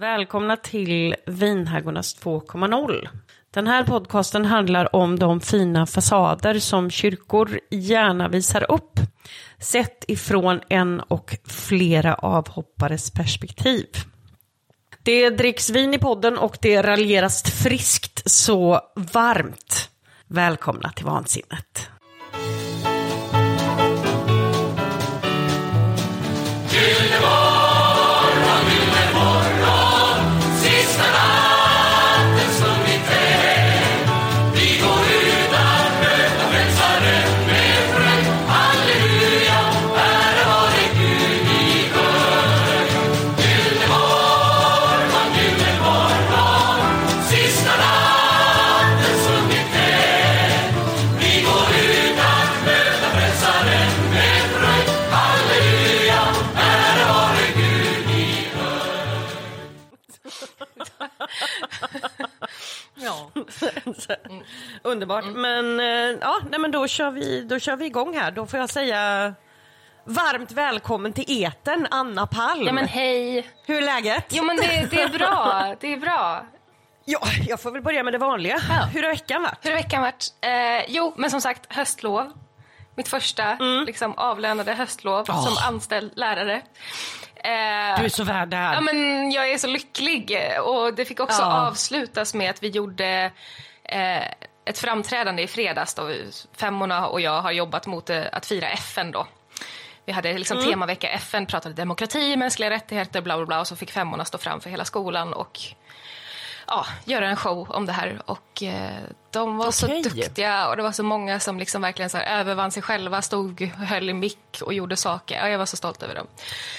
Välkomna till Vinhaggornas 2.0. Den här podcasten handlar om de fina fasader som kyrkor gärna visar upp, sett ifrån en och flera avhoppares perspektiv. Det dricks vin i podden och det raljeras friskt så varmt. Välkomna till vansinnet. Ja. Mm. Underbart. Men, eh, ja, nej, men då, kör vi, då kör vi igång här. Då får jag säga varmt välkommen till eten Anna Palm. ja, men hej. Hur är läget? Jo, men det, det är bra. Det är bra. Ja, jag får väl börja med det vanliga. Ja. Hur har veckan varit? Hur har veckan varit? Eh, jo, men som sagt, höstlov. Mitt första liksom, avlönade höstlov Åh. som anställd lärare. Eh, Du är så värd det här. Ja, men jag är så lycklig. Och det fick också Ja. avslutas med att vi gjorde eh, ett framträdande i fredags. Då. Femmorna och jag har jobbat mot eh, att fira FN då. Vi hade liksom Mm. temavecka FN, pratade demokrati, mänskliga rättigheter, bla bla bla. Och så fick femmorna stå fram för hela skolan och ja, göra en show om det här. Och eh, de var Okej. så duktiga och det var så många som liksom verkligen så övervann sig själva, stod, höll i mick och gjorde saker. Ja, jag var så stolt över dem.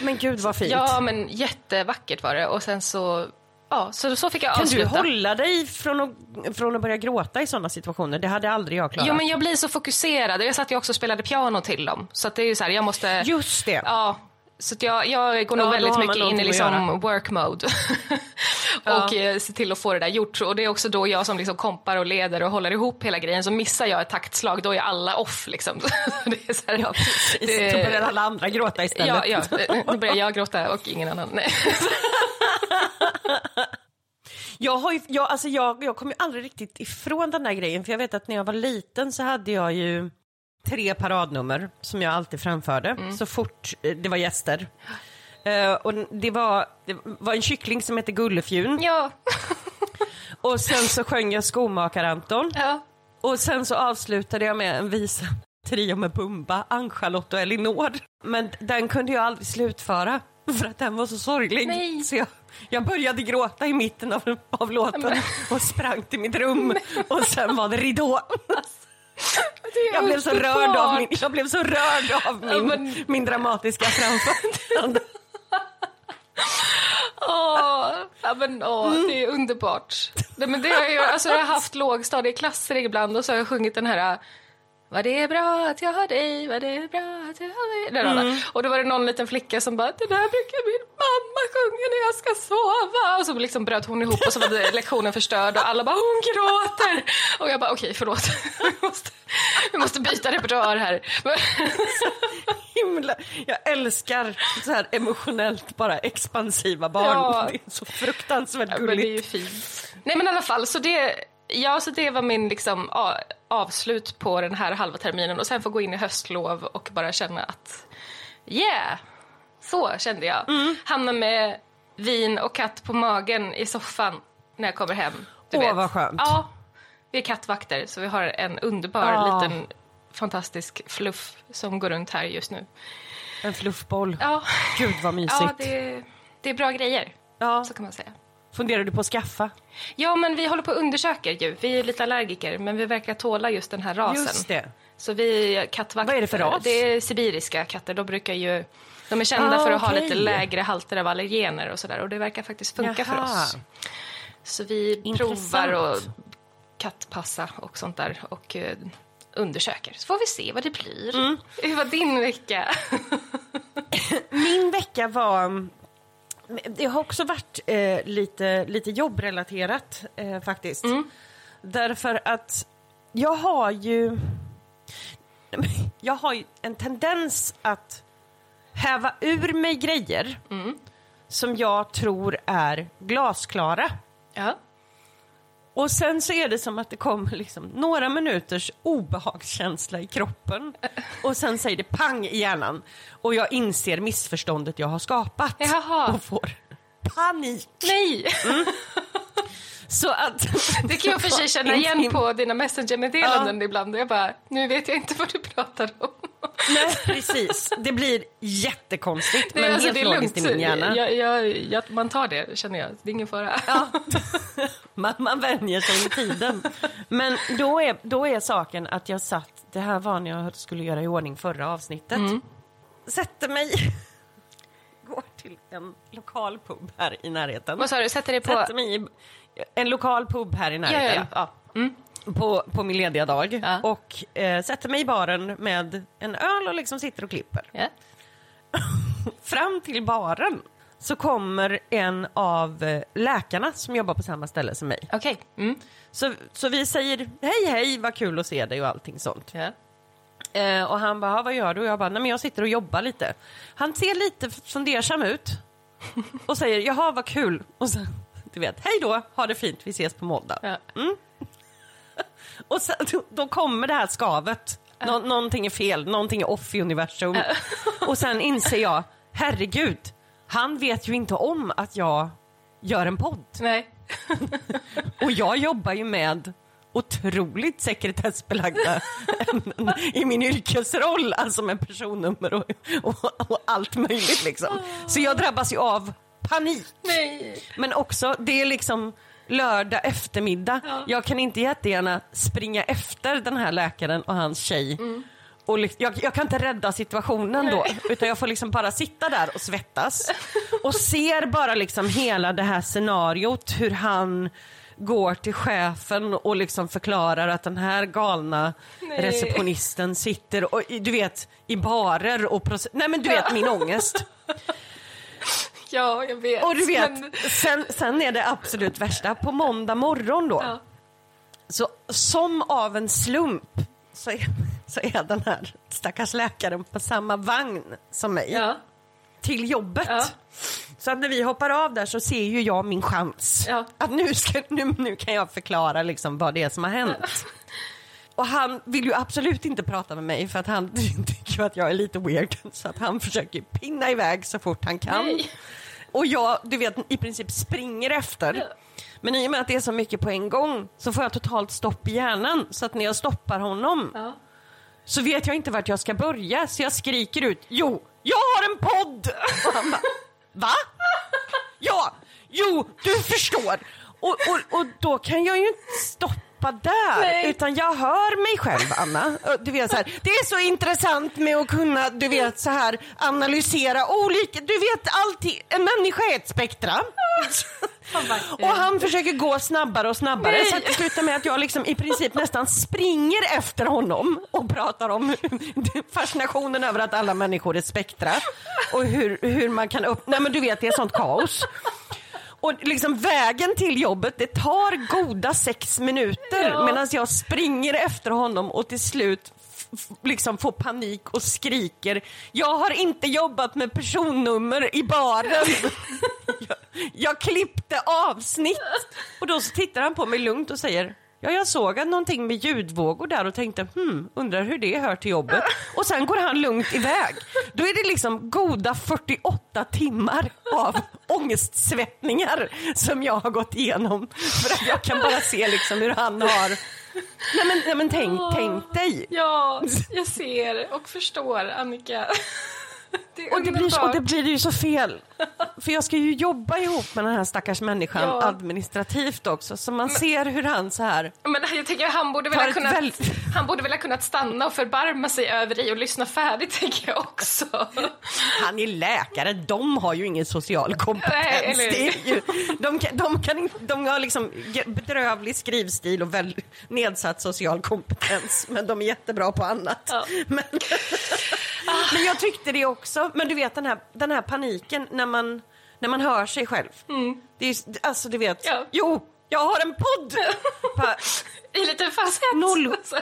Men gud vad fint. Ja, men jättevackert var det. Och sen så, ja, så, så fick jag kan du avsluta. hålla dig från att, från att börja gråta i sådana situationer? Det hade aldrig jag klarat. Jo, men jag blir så fokuserad. Jag satt ju också och spelade piano till dem. Så att det är ju så här, jag måste... Just det. Ja, så jag, jag går nog Ja, då väldigt mycket in i liksom work mode. och eh, ser till att få det där gjort. Och det är också då jag som liksom kompar och leder och håller ihop hela grejen. Så missar jag ett taktslag, då är alla off liksom. det är så här, Ja, det- Då börjar alla andra gråta istället. Ja, ja, nu börjar jag gråta och ingen annan. Nej. Jag, har ju, jag, alltså jag, jag kom ju aldrig riktigt ifrån den där grejen för jag vet att när jag var liten så hade jag ju tre paradnummer som jag alltid framförde Mm. så fort eh, det var gäster. Eh, och det var, det var en kyckling som hette Gullefjun Ja, och sen så sjöng jag Skomakar-Anton ja. och sen så avslutade jag med en visa trio med Pumba, Ann-Charlotte och Elinor. Men den kunde jag aldrig slutföra för att den var så sorglig. Nej. Så jag, jag började gråta i mitten av, av låten och sprang till mitt rum och sen var det ridå. Jag blev så rörd av min, jag blev så rörd av min, men- min dramatiska framförande. Åh, ja, men, åh, Mm. det är underbart. Nej, men det har jag, alltså, jag har haft lågstadieklasser ibland och så har jag sjungit den här vad det är bra att jag har dig, vad det är bra att jag har dig. Mm. Och då var det någon liten flicka som bara, det där brukar min mamma sjunga när jag ska sova. Och så liksom bröt hon ihop och så var lektionen förstörd och alla bara, hon gråter. Och jag bara, okej förlåt. Vi måste, vi måste byta repertoar här. Himla, jag älskar så här emotionellt bara expansiva barn. Ja. Det är så fruktansvärt Ja, men det är gulligt. ju fint. Nej men i alla fall, så det, ja, så det var min liksom, avslut på den här halva terminen och sen få gå in i höstlov och bara känna att yeah, så kände jag. Mm. Hamna med vin och katt på magen i soffan när jag kommer hem. Du Åh, vet. vad skönt. Ja, vi är kattvakter så vi har en underbar Ja. liten fantastisk fluff som går runt här just nu. En fluffboll. Ja, Gud vad mysigt. ja det, det är bra grejer, Ja. så kan man säga. Funderar du på att skaffa? Ja, men vi håller på och undersöker ju. Vi är lite allergiker, men vi verkar tåla just den här rasen. Just det. Så vi är kattvakter. Vad är det för ras? Det är sibiriska katter. De brukar ju... De är kända Ah, för att ha okej. lite lägre halter av allergener och sådär. Och det verkar faktiskt funka för Jaha. oss. Så vi Intressant. provar att kattpassa och sånt där. Och eh, undersöker. Så får vi se vad det blir. Mm. Hur var din vecka? Min vecka var... Det har också varit eh, lite, lite jobbrelaterat eh, faktiskt. Därför att jag har ju... Jag har ju en tendens att häva ur mig grejer som jag tror är glasklara. Ja. Och sen så är det som att det kommer liksom några minuters obehagskänsla i kroppen. Och sen säger det pang i hjärnan. Och jag inser missförståndet jag har skapat. Jaha. Och får panik. Nej! Så att... Det kan jag för sig känna igen på dina messenger-meddelanden ibland. Jag bara, nu vet jag inte vad du pratar om. Nej, precis. Det blir jättekonstigt, men alltså, helt logiskt i min hjärna. Jag, jag, jag, man tar det, känner jag. Det är ingen fara. Ja. man, man vänjer sig med tiden. Men då är, då är saken att jag satt, det här var när jag skulle göra i ordning förra avsnittet. Mm. Sätter mig, går till en lokal pub här i närheten. Vad sa du, sätter dig på... Sätter mig i en lokal pub här i Ja, närheten. ja, ja. Mm. På, på min lediga dag. Ja. Och eh, sätter mig i baren med en öl och liksom sitter och klipper. ja. Fram till baren så kommer en av eh, läkarna som jobbar på samma ställe som mig. Okej. Mm. Så, så vi säger hej hej, vad kul att se dig och allting sånt. Ja. Eh, och han bara, "Ja, vad gör du? Och jag bara, nej men jag sitter och jobbar lite. Han ser lite fundersam ut och säger, jaha vad kul. Och sen, du vet, hej då, ha det fint, vi ses på måndag. Ja. Och sen, då, kommer det här skavet. Nå, någonting är fel, någonting är off i universum. Och sen inser jag, herregud, han vet ju inte om att jag gör en podd. Nej. Och jag jobbar ju med otroligt sekretessbelagda ämnen i min yrkesroll, alltså med personnummer och, och, och allt möjligt liksom. Så jag drabbas ju av panik. Nej. Men också, det är liksom lördag eftermiddag. Ja. Jag kan inte jättegärna springa efter den här läkaren och hans tjej. Och li- jag, jag kan inte rädda situationen då, utan jag får liksom bara sitta där och svettas. Och ser bara liksom hela det här scenariot, hur han går till chefen och liksom förklarar att den här galna Nej. receptionisten sitter och du vet i barer och Nej men du vet min ångest. Ja, jag vet. Och du vet, Men... sen, sen är det absolut värsta, på måndag morgon då, Ja. så som av en slump så är, så är den här stackars läkaren på samma vagn som mig Ja. till jobbet. Ja. Så att när vi hoppar av där så ser ju jag min chans. Att nu, ska, nu, nu kan jag förklara liksom vad det är som har hänt. Och han vill ju absolut inte prata med mig för att han tycker att jag är lite weird. Så att han försöker pinna iväg så fort han kan. Nej. Och jag, du vet, i princip springer efter. Men i och med att det är så mycket på en gång så får jag totalt stopp i hjärnan. Så att när jag stoppar honom Ja. så vet jag inte vart jag ska börja. Så jag skriker ut, jo, jag har en podd! Och han bara, va? Ja, jo, du förstår. Och, och, och då kan jag ju inte stoppa där, Nej. utan jag hör mig själv, Anna. Du vet, så här, det är så intressant med att kunna du vet, så här, analysera olika... Du vet, alltid, en människa är ett spektra. Och han försöker gå snabbare och snabbare Nej. så att det slutar med att jag liksom i princip nästan springer efter honom och pratar om fascinationen över att alla människor är spektra och hur, hur man kan upp... Nej men du vet, det är sånt kaos. Och liksom vägen till jobbet, det tar goda sex minuter Ja. medan jag springer efter honom och till slut liksom får panik och skriker Jag har inte jobbat med personnummer i baren. jag, jag klippte avsnitt. Och då så tittar han på mig lugnt och säger Ja, jag såg någonting med ljudvågor där och tänkte hmm, undrar hur det hör till jobbet. Och sen går han lugnt iväg. Då är det liksom goda 48 timmar av ångestsvettningar som jag har gått igenom. För att jag kan bara se liksom hur han har... Nej men, nej, men tänk, tänk dig. Ja, jag ser och förstår, Annika. Det Och det, blir, och det blir ju så fel. För jag ska ju jobba ihop med den här stackars människan Ja. administrativt också. Så man ser hur han så här... Men jag tänker han borde, väl ha kunnat, väl- han borde väl ha kunnat stanna och förbarma sig över dig och lyssna färdigt tänker jag också. Han är läkare, de har ju ingen social kompetens. Nej, ju, de, kan, de, kan, de har liksom bedrövlig skrivstil och väl nedsatt social kompetens. Men de är jättebra på annat. Ja. Men, men jag tyckte det också. Men du vet den här, den här paniken när man, när man hör sig själv. Det är, alltså du vet, Mm. Ja. jo, jag har en podd! I lite falsett. Noll. Alltså.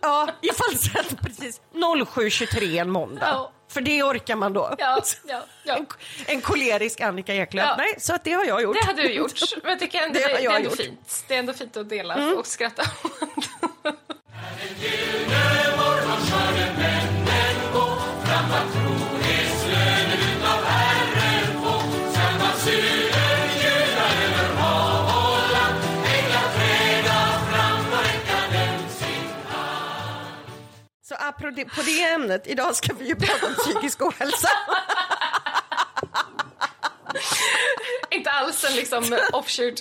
Ja, i falsett precis. 07.23 en måndag. Ja. För det orkar man då. Ja, ja, ja. En, en kolerisk Annika Eklöf. Ja. Nej, så att det har jag gjort. Det hade du gjort. Men jag tycker ändå, Det det, har det, är ändå gjort. fint. Det är ändå fint att dela Mm. och skratta. Så apropå på det ämnet, idag ska vi ju prata om psykisk ohälsa. Inte alls en liksom offshoot.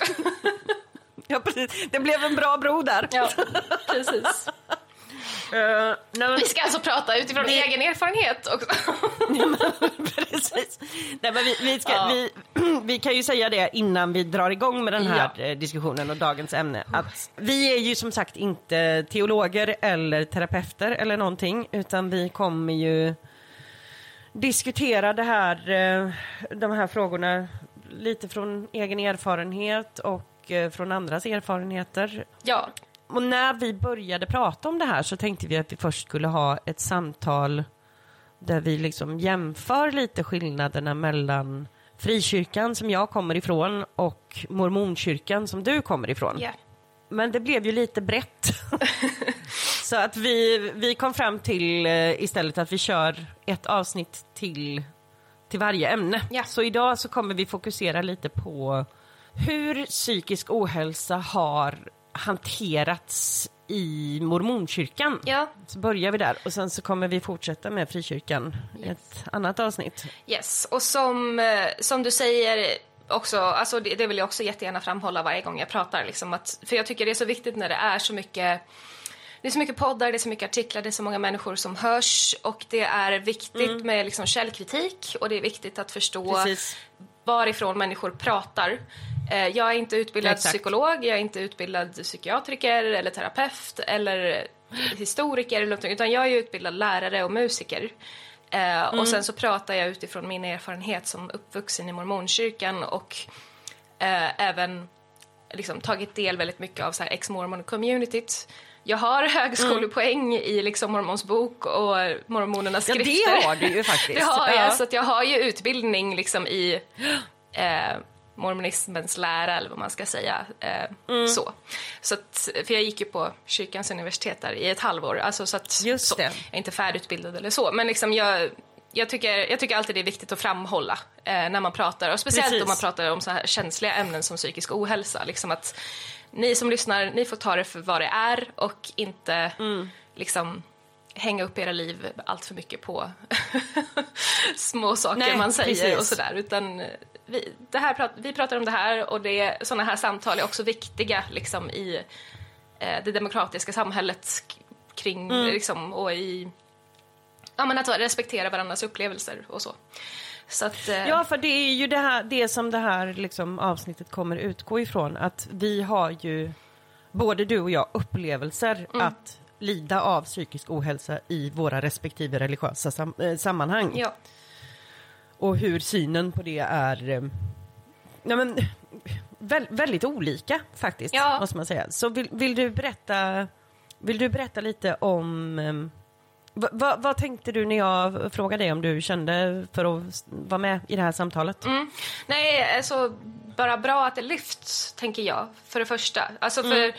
Ja, precis. Det blev en bra bro där. Ja, precis. Eh, nej, men- Vi ska alltså prata utifrån Vi- egen erfarenhet också. Precis. Nej, men vi, vi, ska, Ja. vi, vi kan ju säga det innan vi drar igång med den här Ja. eh, diskussionen och dagens ämne. Att vi är ju som sagt inte teologer eller terapeuter eller någonting utan vi kommer ju diskutera det här, eh, de här frågorna lite från egen erfarenhet och eh, från andras erfarenheter. Ja, Och när vi började prata om det här så tänkte vi att vi först skulle ha ett samtal där vi liksom jämför lite skillnaderna mellan frikyrkan som jag kommer ifrån och mormonkyrkan som du kommer ifrån. ja. Men det blev ju lite brett. så att vi, vi kom fram till eh, istället att vi kör ett avsnitt till, till varje ämne. Ja. Så idag så kommer vi fokusera lite på hur psykisk ohälsa har hanterats i mormonkyrkan. ja. Så börjar vi där och sen så kommer vi fortsätta med frikyrkan i ett annat avsnitt. Yes, och som, eh, som du säger också, alltså det, det vill jag också jättegärna framhålla varje gång jag pratar. Liksom att, för jag tycker det är så viktigt när det är så mycket det är så mycket poddar, det är så mycket artiklar, det är så många människor som hörs och det är viktigt med liksom källkritik och det är viktigt att förstå Precis. varifrån människor pratar. Eh, Jag är inte utbildad Exakt. psykolog, jag är inte utbildad psykiatriker eller terapeut eller historiker eller någonting, utan jag är utbildad lärare och musiker. Eh, Och sen så pratar jag utifrån min erfarenhet som uppvuxen i mormonkyrkan och eh, även liksom tagit del väldigt mycket av så här ex-mormon-communityt. Jag har högskolepoäng i liksom mormons bok och mormonernas Ja, skrifter. det har du ju faktiskt. Det har Ja. jag, så att jag har ju utbildning liksom i eh, mormonismens lära eller vad man ska säga. Eh, Mm. så. så att, för jag gick ju på kyrkans universitet där i ett halvår, alltså, så att så. jag är inte färdigutbildad eller så, men liksom jag jag tycker, jag tycker alltid det är viktigt att framhålla eh, när man pratar, och speciellt Precis. om man pratar om så här känsliga ämnen som psykisk ohälsa. Liksom att ni som lyssnar, ni får ta det för vad det är och inte Mm. liksom hänga upp era liv allt för mycket på små saker Nej, man säger precis. och sådär. Utan vi, det här prat, vi pratar om det här och det, sådana här samtal är också viktiga liksom, i eh, det demokratiska samhället kring Mm. liksom, och i ja, men att respektera varandras upplevelser och så. Så att, eh, Ja, för det är ju det, här, det som det här liksom, avsnittet kommer utgå ifrån. Att vi har ju, både du och jag, upplevelser Mm. att lida av psykisk ohälsa i våra respektive religiösa sam- eh, sammanhang. ja. Och hur synen på det är eh, men, vä- väldigt olika faktiskt, Ja. måste man säga. Så vill, vill, du berätta, vill du berätta lite om eh, vad, vad, vad tänkte du när jag frågade dig om du kände för att vara med i det här samtalet? Mm. Nej, alltså bara bra att det lyfts, tänker jag, för det första. Alltså för,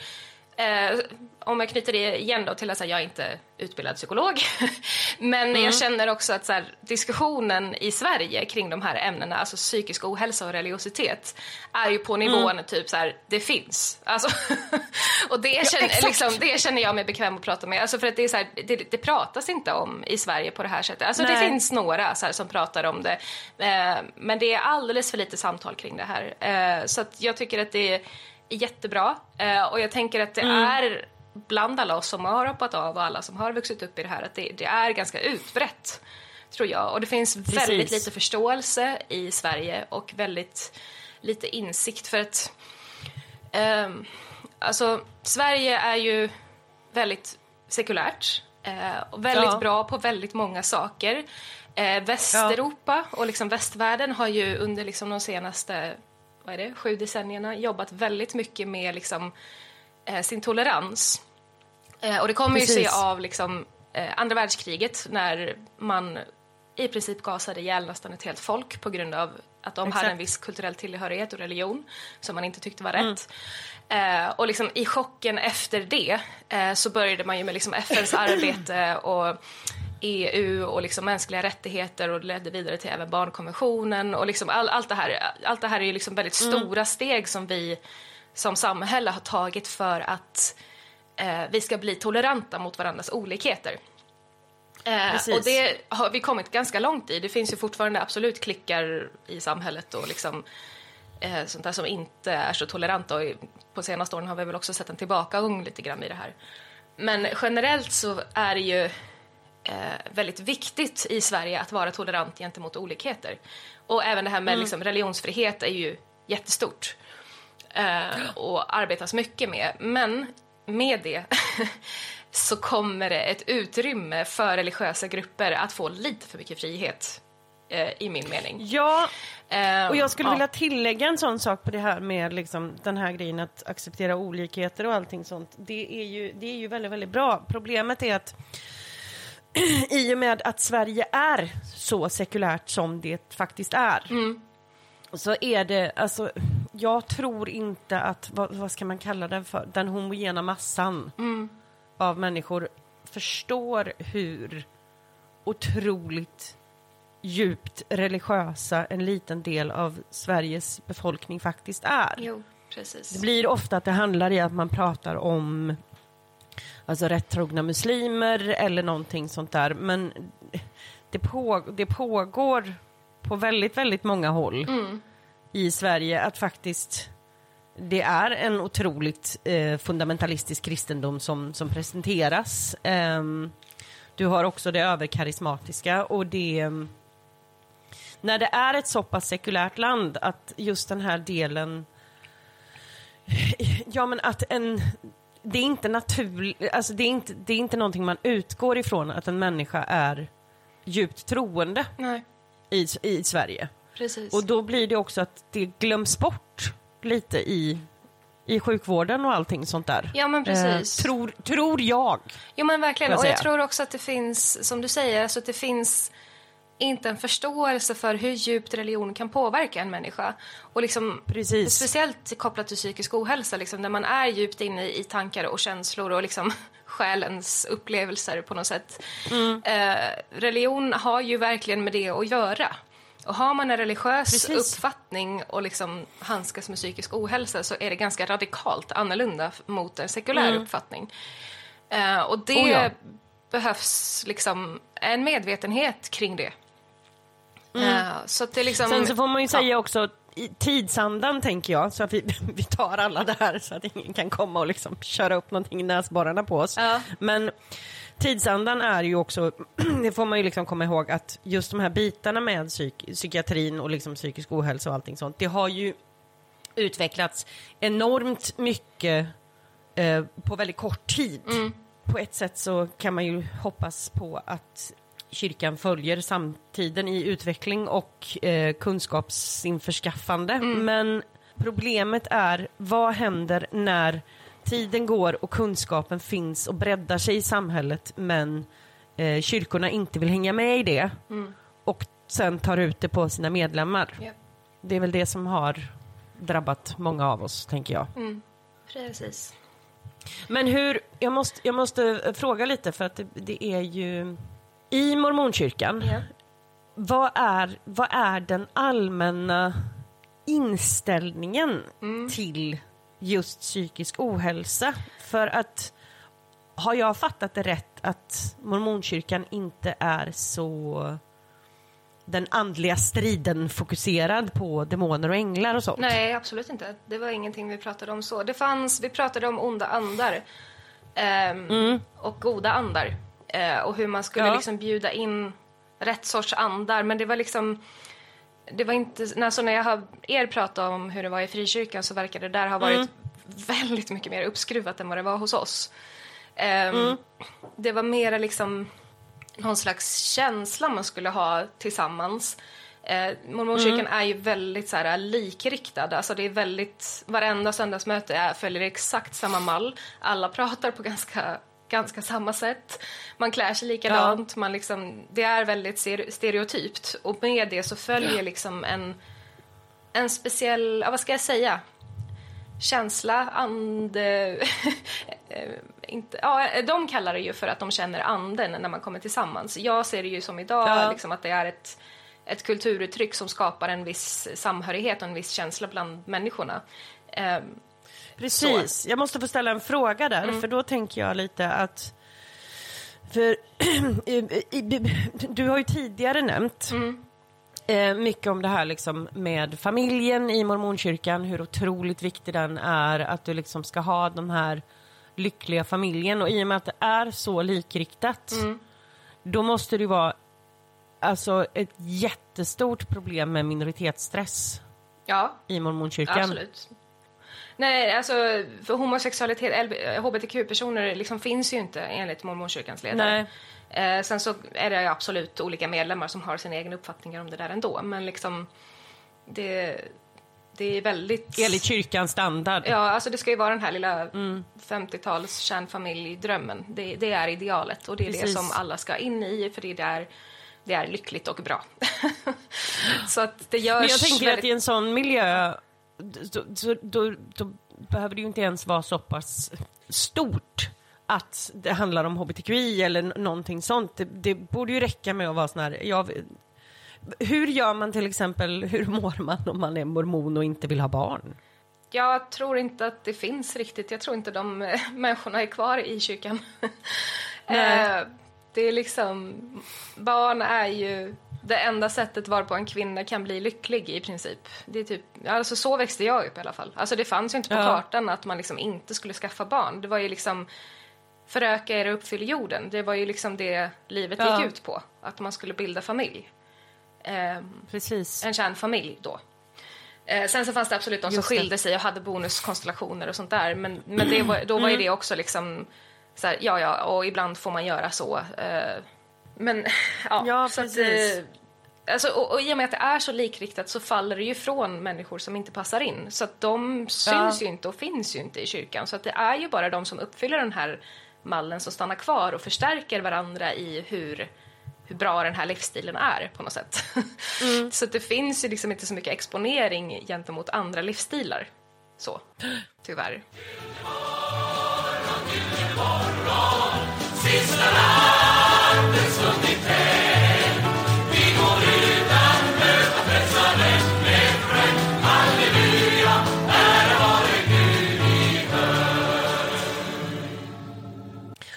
eh, om jag knyter det igen då till att säga, jag är inte utbildad psykolog, men jag känner också att så här, diskussionen i Sverige kring de här ämnena, alltså psykisk ohälsa och religiositet, är ju på nivån typ så här, det finns. Alltså, och det känner, exakt. liksom, det känner jag mig bekväm att prata med, alltså för att det är så här, det, det pratas inte om i Sverige på det här sättet. Alltså det finns några så här, som pratar om det, eh, men det är alldeles för lite samtal kring det här. Eh, så jag tycker att det är jättebra eh, och jag tänker att det Mm. är bland alla oss som har hoppat av och alla som har vuxit upp i det här, att det, det är ganska utbrett, tror jag. Och det finns väldigt lite förståelse i Sverige och väldigt lite insikt för att ehm, alltså Sverige är ju väldigt sekulärt eh, och väldigt Ja. bra på väldigt många saker. Eh, Västeuropa och liksom västvärlden har ju under liksom de senaste vad är det, sju decennierna jobbat väldigt mycket med liksom, eh, sin tolerans. Eh, och det kommer ju Precis. sig av liksom, eh, andra världskriget när man i princip gasade ihjäl nästan ett helt folk på grund av att de hade Exakt. en viss kulturell tillhörighet och religion som man inte tyckte var rätt. Eh, och liksom i chocken efter det eh, så började man ju med liksom FNs arbete och EU och liksom mänskliga rättigheter och det ledde vidare till även barnkonventionen och liksom all, allt det här. Allt det här är ju liksom väldigt stora steg som vi som samhälle har tagit för att eh, vi ska bli toleranta mot varandras olikheter. Eh, och det har vi kommit ganska långt i. Det finns ju fortfarande absolut klickar i samhället och liksom eh, sånt där som inte är så toleranta. Och på senaste åren har vi väl också sett en tillbakagång lite grann i det här. Men generellt så är det ju väldigt viktigt i Sverige att vara tolerant gentemot olikheter. Och även det här med liksom, religionsfrihet är ju jättestort. Eh, och arbetas mycket med. Men med det så kommer det ett utrymme för religiösa grupper att få lite för mycket frihet. Eh, I min mening. Ja, Eh, och jag skulle ja. vilja tillägga en sån sak på det här med liksom, den här grejen att acceptera olikheter och allting sånt. Det är ju, det är ju väldigt, väldigt bra. Problemet är att i och med att Sverige är så sekulärt som det faktiskt är så är det, alltså, jag tror inte att, vad, vad ska man kalla den för, den homogena massan av människor förstår hur otroligt djupt religiösa en liten del av Sveriges befolkning faktiskt är. Jo, precis. Det blir ofta att det handlar i att man pratar om alltså rättrogna muslimer eller någonting sånt där. Men det, på, det pågår på väldigt, väldigt många håll i Sverige att faktiskt det är en otroligt eh, fundamentalistisk kristendom som, som presenteras. Ehm, du har också det överkarismatiska och det ehm, när det är ett så pass sekulärt land att just den här delen Ja men att en Det är inte naturligt, alltså det är inte, det är inte någonting man utgår ifrån att en människa är djupt troende Nej, i, i Sverige. precis. Och då blir det också att det glöms bort lite i, i sjukvården och allting sånt där. Ja, men precis. Eh, tror, tror jag. Jo men verkligen, jag och jag tror också att det finns, som du säger, alltså att det finns inte en förståelse för hur djupt religion kan påverka en människa. Och liksom, Precis. Speciellt kopplat till psykisk ohälsa, liksom, när man är djupt inne i tankar och känslor och liksom själens upplevelser på något sätt. Mm. Eh, religion har ju verkligen med det att göra. Och har man en religiös Precis. uppfattning och liksom handskas med psykisk ohälsa så är det ganska radikalt annorlunda mot en sekulär uppfattning. Eh, och det Mm. Oh ja. behövs liksom en medvetenhet kring det. Eh, så det liksom... Mm. Sen så får man ju Ja. säga också tidsandan tänker jag, så att vi, vi tar alla det här så att ingen kan komma och liksom köra upp någonting i näsborrarna på oss. Ja. Men tidsandan är ju också, det får man ju liksom komma ihåg att just de här bitarna med psyk, psykiatrin och liksom psykisk ohälsa och allting sånt, det har ju utvecklats enormt mycket eh, på väldigt kort tid. På ett sätt så kan man ju hoppas på att kyrkan följer samtiden i utveckling och eh, kunskapsinförskaffande. Men problemet är, vad händer när tiden går och kunskapen finns och breddar sig i samhället men eh, kyrkorna inte vill hänga med i det och sen tar ut det på sina medlemmar. Ja. Det är väl det som har drabbat många av oss, tänker jag. Mm. Precis. Men hur, jag måste, jag måste fråga lite för att det, det är ju i mormonkyrkan, Ja. vad, är, vad är den allmänna inställningen till just psykisk ohälsa? För att har jag fattat det rätt att mormonkyrkan inte är så den andliga striden fokuserad på demoner och änglar och sånt? Nej, absolut inte. Det var ingenting vi pratade om så. Det fanns, vi pratade om onda andar ehm, och goda andar eh, och hur man skulle Ja. liksom bjuda in rätt sorts andar. Men det var liksom det var inte, alltså när jag har er pratat om hur det var i frikyrkan så verkar det där ha varit väldigt mycket mer uppskruvat än vad det var hos oss. Ehm, Det var mera liksom någon slags känsla man skulle ha tillsammans. Eh, Mormonkyrkan är ju väldigt så här, likriktad. Alltså det är väldigt, varenda söndagsmöte är, följer exakt samma mall. Alla pratar på ganska ganska samma sätt. Man klär sig likadant, man liksom, det är väldigt stereotypt. Och med det så följer liksom en, en speciell, ja, vad ska jag säga? känsla, ande... Eh, inte, ja, de kallar det ju för att de känner anden när man kommer tillsammans. Jag ser det ju som idag, ja. liksom, att det är ett, ett kulturuttryck som skapar en viss samhörighet och en viss känsla bland människorna. Eh, Precis. Så. Jag måste få ställa en fråga där, mm. för då tänker jag lite att... För du har ju tidigare nämnt mm eh, mycket om det här liksom med familjen i mormonkyrkan, hur otroligt viktig den är, att du liksom ska ha den här lyckliga familjen och i och med att det är så likriktat, mm. då måste det vara alltså ett jättestort problem med minoritetsstress ja. i mormonkyrkan. Absolut. Nej, alltså för homosexualitet, hbtq-personer liksom finns ju inte enligt mormonkyrkans ledare. Eh, sen så är det absolut olika medlemmar som har sina egna uppfattningar om det där ändå, men liksom det, det är väldigt... Enligt kyrkans standard? Ja, alltså det ska ju vara den här lilla mm. 50-tals kärnfamiljdrömmen. Det, det, är idealet och det är Precis. det som alla ska in i, för det är där det är lyckligt och bra. så att det görs Men jag tänker väldigt... att i en sån miljö, då, då, då, då behöver det ju inte ens vara så pass stort att det handlar om hbtqi eller någonting sånt. Det, det borde ju räcka med att vara sån här, jag, hur gör man till exempel, hur mår man om man är mormon och inte vill ha barn? Jag tror inte att det finns riktigt, jag tror inte de äh, människorna är kvar i kyrkan. äh, det är liksom, barn är ju det enda sättet varpå en kvinna kan bli lycklig i princip. Det är typ, alltså så växte jag upp i alla fall. Alltså det fanns ju inte på ja. kartan att man liksom inte skulle skaffa barn. Det var ju liksom föröka er och uppfylla jorden. Det var ju liksom det livet ja. gick ut på, att man skulle bilda familj. Eh, Precis. En kärnfamilj då. Eh, sen så fanns det absolut de som skilde sig och hade bonuskonstellationer och sånt där, men, men det var, då var ju mm. det också liksom så här, ja ja, och ibland får man göra så. Eh, men ja, ja så precis. Att, Alltså, och, och i och med att det är så likriktat så faller det ju från människor som inte passar in. Så att de syns ja. ju inte och finns ju inte i kyrkan. Så att det är ju bara de som uppfyller den här mallen som stannar kvar och förstärker varandra i hur, hur bra den här livsstilen är på något sätt. Mm. så det finns ju liksom inte så mycket exponering gentemot andra livsstilar. Så, tyvärr.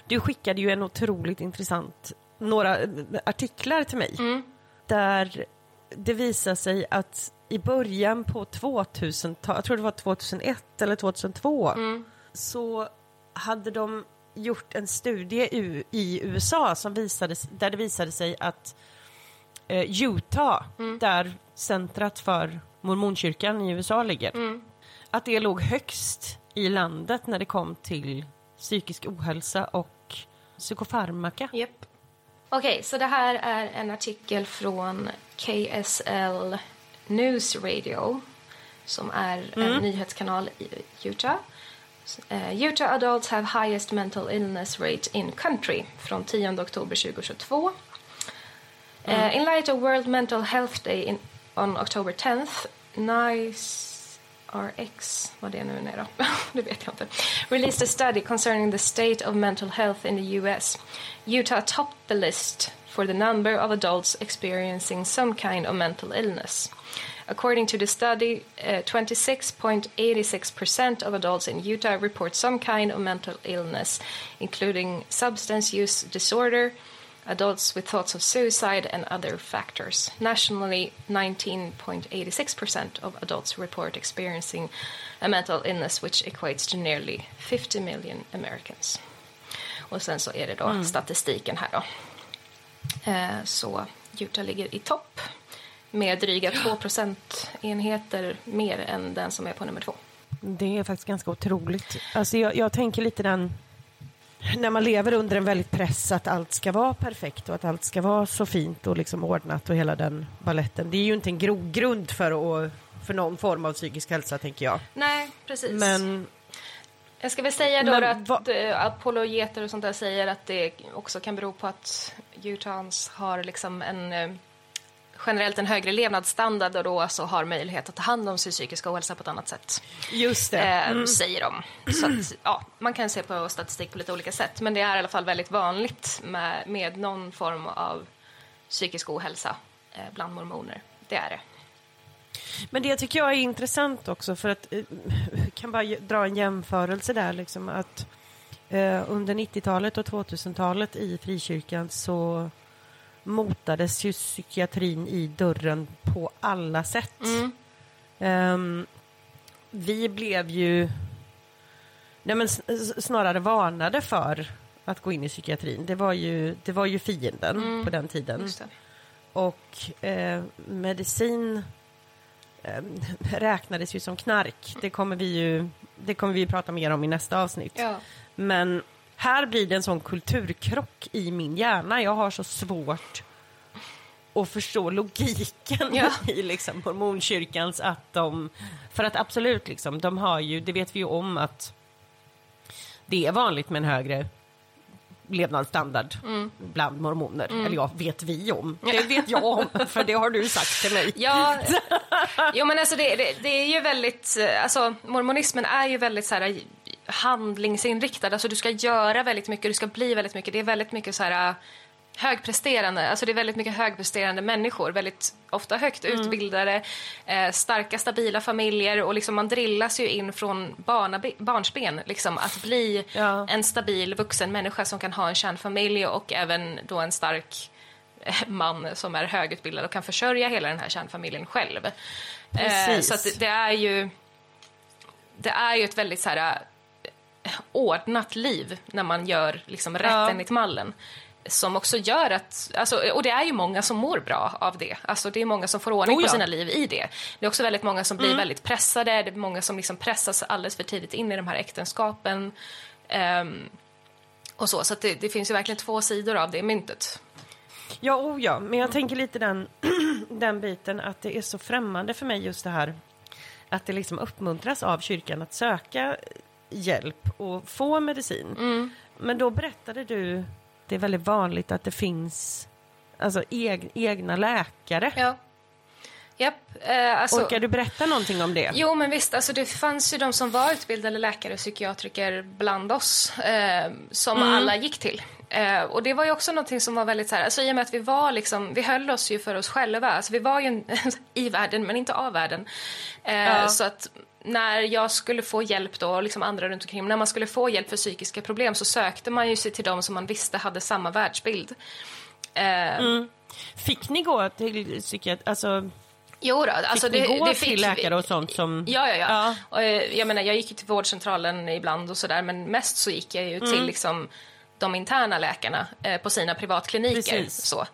Du skickade ju en otroligt intressant, några artiklar till mig. Mm. Där det visar sig att i början på 2000-talet, jag tror det var 2001 eller 2002, mm. så hade de gjort en studie i, USA som visade, där det visade sig att eh, Utah, mm. där centrat för mormonkyrkan i USA ligger, mm. att det låg högst i landet när det kom till psykisk ohälsa och psykofarmaka. Yep. Okej, okay, så det här är en artikel från KSL News Radio som är mm. en nyhetskanal i Utah. Uh, Utah adults have highest mental illness rate in country från 10 oktober 2022. Mm. Uh, in light of World Mental Health Day in, on October 10th, NICE RX, vad det nu är då, det vet jag inte, released a study concerning the state of mental health in the US. Utah topped the list for the number of adults experiencing some kind of mental illness. According to the study, 26.86% uh, of adults in Utah report some kind of mental illness, including substance use disorder, adults with thoughts of suicide, and other factors. Nationally, 19.86% of adults report experiencing a mental illness, which equates to nearly 50 million Americans. Och sen så är det då mm. statistiken här då. Eh, så Utah ligger i topp med dryga 2 procentenheter mer än den som är på nummer två. Det är faktiskt ganska otroligt. Alltså jag, jag tänker lite den när man lever under en väldigt press att allt ska vara perfekt och att allt ska vara så fint och liksom ordnat och hela den balletten. Det är ju inte en grogrund för, att, för någon form av psykisk hälsa tänker jag. Nej, precis. Men Jag ska väl säga då, Men att vad- eh, apologeter och sånt där säger att det också kan bero på att Utahns har liksom en eh, generellt en högre levnadsstandard och då så har möjlighet att ta hand om sin psykiska ohälsa på ett annat sätt. Just det. Eh, Säger de. Så att, ja, man kan se på statistik på lite olika sätt men det är i alla fall väldigt vanligt med, med någon form av psykisk ohälsa eh, bland mormoner. Det är det. Men det tycker jag är intressant också för att eh, kan bara dra en jämförelse där liksom att eh, under 90-talet och 2000-talet i frikyrkan så motades ju psykiatrin i dörren på alla sätt. Ehm, vi blev ju nej men, snarare varnade för att gå in i psykiatrin. Det var ju, det var ju fienden på den tiden. Och eh, medicin eh, räknades ju som knark. Det kommer vi ju det kommer vi prata mer om i nästa avsnitt. Ja. Men här blir det en sån kulturkrock i min hjärna. Jag har så svårt att förstå logiken Ja. i liksom hormonkyrkans att de... För att absolut, liksom, de har ju, det vet vi ju om att det är vanligt med en högre levnadsstandard bland mormoner. Eller ja, vet vi om. Det vet jag om, för det har du sagt till mig. Ja, jo men alltså det, det, det är ju väldigt, eh, alltså mormonismen är ju väldigt så här handlingsinriktad, alltså du ska göra väldigt mycket, du ska bli väldigt mycket, det är väldigt mycket så här högpresterande, alltså det är väldigt mycket högpresterande människor, väldigt ofta högt utbildade, eh, starka stabila familjer. Och liksom man drillas ju in från barna, barnsben liksom att bli Ja. en stabil vuxen människa som kan ha en kärnfamilj och även då en stark eh, man som är högutbildad och kan försörja hela den här kärnfamiljen själv. Eh, så det- är ju det är ju ett väldigt så här ordnat liv när man gör liksom rätt Ja. enligt mallen. Som också gör att, alltså, och det är ju många som mår bra av det. Alltså det är många som får ordning Oh ja. på sina liv i det. Det är också väldigt många som blir väldigt pressade, det är många som liksom pressas alldeles för tidigt in i de här äktenskapen. Ehm, och så, så det, det finns ju verkligen två sidor av det myntet. Ja, oh ja, men jag tänker lite den, den biten att det är så främmande för mig just det här att det liksom uppmuntras av kyrkan att söka hjälp och få medicin. Men då berättade du, det är väldigt vanligt att det finns alltså, eg, egna läkare. Ja. Japp, eh, alltså... Orkar du berätta någonting om det? Jo, men visst. Alltså, det fanns ju de som var utbildade läkare och psykiatriker bland oss eh, som alla gick till. Eh, och det var ju också någonting som var väldigt så här, alltså, i och med att vi var liksom, vi höll oss ju för oss själva. Alltså, vi var ju en, i världen, men inte av världen. Eh, Ja. Så att när jag skulle få hjälp då, och liksom andra runt omkring, när man skulle få hjälp för psykiska problem så sökte man ju sig till de som man visste hade samma världsbild. Eh, Fick ni gå till psykiatri? Alltså, Jo då, alltså fick det, ni gå det till fick läkare vi. och sånt som... Ja, ja, ja. Ja. Och, eh, jag menar, jag gick ju till vårdcentralen ibland och sådär, men mest så gick jag ju Mm. till liksom de interna läkarna eh, på sina privatkliniker. Precis. Så,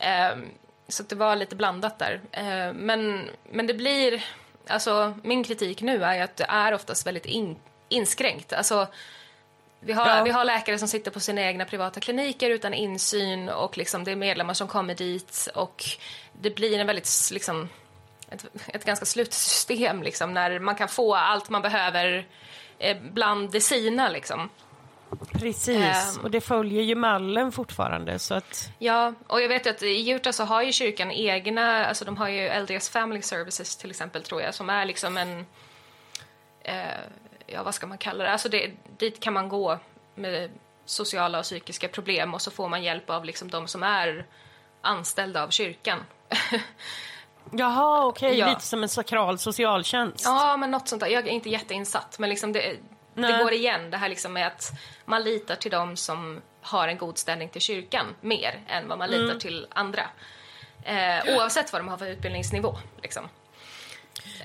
Ehm, så det var lite blandat där. Eh, men, men det blir, alltså min kritik nu är att det är oftast väldigt in, inskränkt. Alltså, vi har, Ja. vi har läkare som sitter på sina egna privata kliniker utan insyn och liksom det är medlemmar som kommer dit och det blir en väldigt liksom, ett, ett ganska slutet system liksom, när man kan få allt man behöver eh, bland det sina. Liksom. Precis, Ehm. och det följer ju mallen fortfarande så att... Ja, och jag vet att i Utah så har ju kyrkan egna, alltså de har ju LDS Family Services till exempel tror jag, som är liksom en, eh, ja vad ska man kalla det, alltså det, dit kan man gå med sociala och psykiska problem och så får man hjälp av liksom de som är anställda av kyrkan. Jaha, okej, Ja. lite som en sakral socialtjänst. Ja, men något sånt där. Jag är inte jätteinsatt, men liksom det, det Nej. går igen. Det här liksom med att man litar till dem som har en god ställning till kyrkan mer än vad man litar Mm. till andra. Eh, oavsett vad de har för utbildningsnivå. Liksom.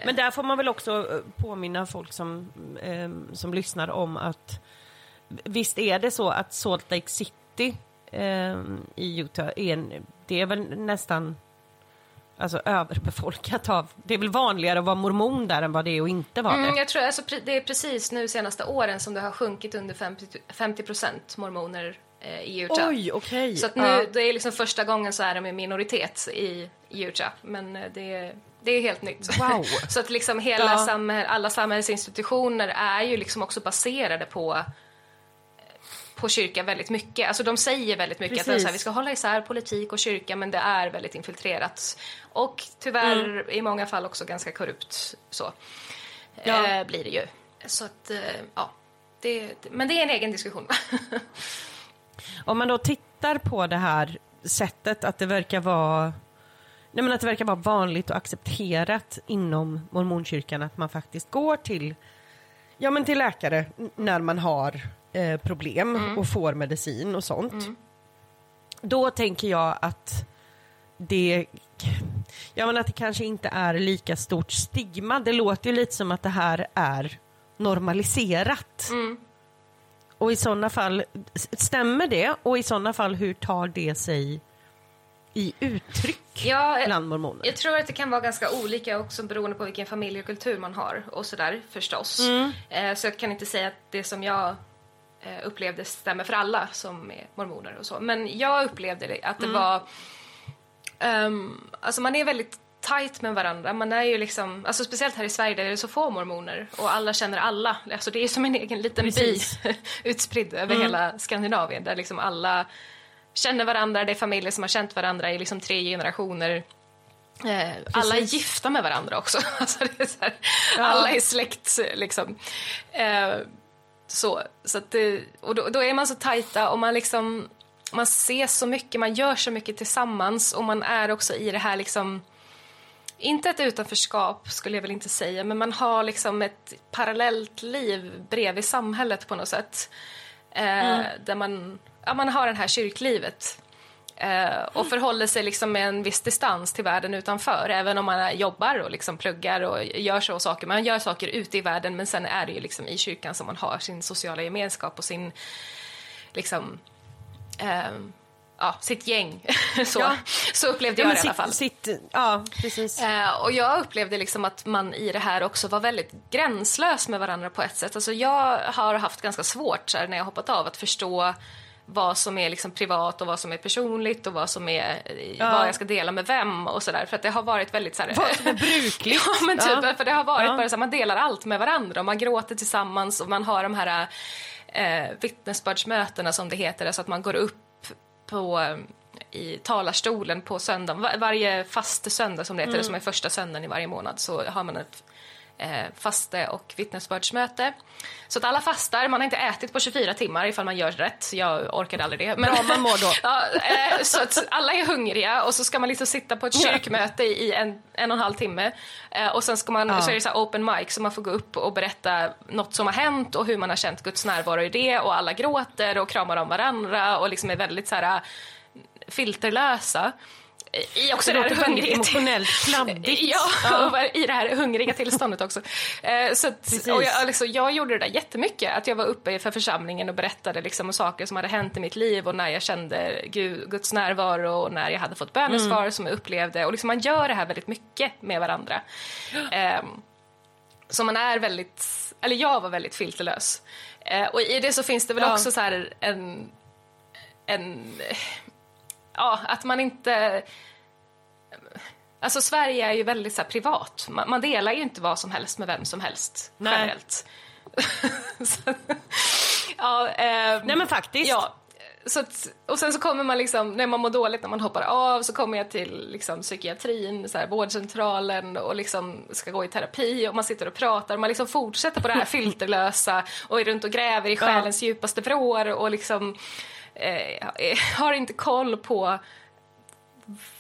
Men där får man väl också eh, påminna folk som, eh, som lyssnar om att visst är det så att Salt Lake City eh, i Utah är, det är väl nästan alltså, överbefolkat av, det är väl vanligare att vara mormon där än vad det är att inte vara Mm, det. jag tror alltså, det är precis nu senaste åren som det har sjunkit under 50, 50 procent mormoner eh, i Utah. Oj, okej. Så att nu, Ja. det är liksom första gången så är de i minoritet i Utah. Men eh, det, Det är helt nytt. Wow. Så att liksom hela Ja. samhäll, alla samhällsinstitutioner är ju liksom också baserade på på kyrka väldigt mycket. Alltså de säger väldigt mycket att det är så här, Precis. vi ska hålla isär politik och kyrka men det är väldigt infiltrerat. Och tyvärr Mm. i många fall också ganska korrupt så. Ja. Eh, blir det ju. Så att, eh, ja. Det, men det är en egen diskussion. Om man då tittar på det här sättet att det verkar vara Nej, men att det verkar vara vanligt och accepterat inom mormonkyrkan att man faktiskt går till, ja, men till läkare när man har eh, problem och får medicin och sånt. Då tänker jag att det, ja, men att det kanske inte är lika stort stigma. Det låter ju lite som att det här är normaliserat. Och i sådana fall, stämmer det? Och i sådana fall, hur tar det sig i uttryck Ja, eh, bland mormoner? Jag tror att det kan vara ganska olika också beroende på vilken familj och kultur man har och sådär förstås. Eh, så jag kan inte säga att det som jag upplevde stämmer för alla som är mormoner och så. Men jag upplevde att det var... ehm, alltså man är väldigt tight med varandra. Man är ju liksom, alltså speciellt här i Sverige där det är så få mormoner och alla känner alla. Alltså det är som en egen liten Precis. by utspridd över hela Skandinavien där liksom alla känner varandra, det är familjer som har känt varandra i liksom tre generationer. Eh, alla är gifta med varandra också. Alltså är här, Alla är släkt liksom. Eh, så, så att det, och då, då är man så tajta och man liksom man ses så mycket, man gör så mycket tillsammans och man är också i det här liksom inte ett utanförskap skulle jag väl inte säga, men man har liksom ett parallellt liv bredvid samhället på något sätt. Eh, Där man, ja, man har det här kyrklivet. Eh, och förhåller sig liksom med en viss distans till världen utanför. Även om man jobbar och liksom pluggar och gör så saker. Man gör saker ute i världen men sen är det ju liksom i kyrkan som man har sin sociala gemenskap och sin liksom ehm, ja, sitt gäng. så, Ja. så upplevde Ja, jag men det i alla sitt, fall. sitt, ja, precis. Eh, och jag upplevde liksom att man i det här också var väldigt gränslös med varandra på ett sätt. Alltså jag har haft ganska svårt så här, när jag hoppat av att förstå vad som är liksom privat och vad som är personligt och vad som är Ja. vad jag ska dela med vem och sådär. För att det har varit väldigt så här, Vad som är brukligt. Ja, men typ, Ja. för det har varit Ja. bara så här, man delar allt med varandra och man gråter tillsammans och man har de här eh, vittnesbördsmötena som det heter, alltså att man går upp på i talarstolen på söndagen. Var, varje faste söndag som det heter, som är första söndagen i varje månad, så har man ett eh, faste och vittnesbördsmöte. Så att alla fastar, man har inte ätit på 24 timmar ifall man gör rätt. Jag orkade aldrig det. Men Bra man mår då. ja, eh, så att alla är hungriga och så ska man liksom sitta på ett kyrkmöte i en, en och en halv timme. Eh, och sen ska man, Ja. så är det så här open mic så man får gå upp och berätta något som har hänt och hur man har känt Guds närvaro i det och alla gråter och kramar om varandra och liksom är väldigt så här filterlösa. I också Det det här hungriga emotionellt kladdigt. Ja, och i det här hungriga tillståndet också. Eh, så att, och jag, liksom, jag gjorde det där jättemycket, att jag var uppe för församlingen och berättade liksom, om saker som hade hänt i mitt liv och när jag kände Gud, Guds närvaro och när jag hade fått bönesvar Mm. som jag upplevde. Och liksom, man gör det här väldigt mycket med varandra. Eh, så man är väldigt, eller jag var väldigt filterlös. Eh, och i det så finns det väl Ja. också så en, en, ja, att man inte Alltså Sverige är ju väldigt så här, privat. Man, man delar ju inte vad som helst med vem som helst Nej. generellt. så, ja, ehm, Nej men faktiskt. Ja. Så att, och sen så kommer man liksom, när man mår dåligt, när man hoppar av, så kommer jag till liksom, psykiatrin, så här, vårdcentralen och liksom ska gå i terapi och man sitter och pratar och man liksom fortsätter på det här filterlösa och är runt och gräver i själens djupaste vrår och liksom eh, har inte koll på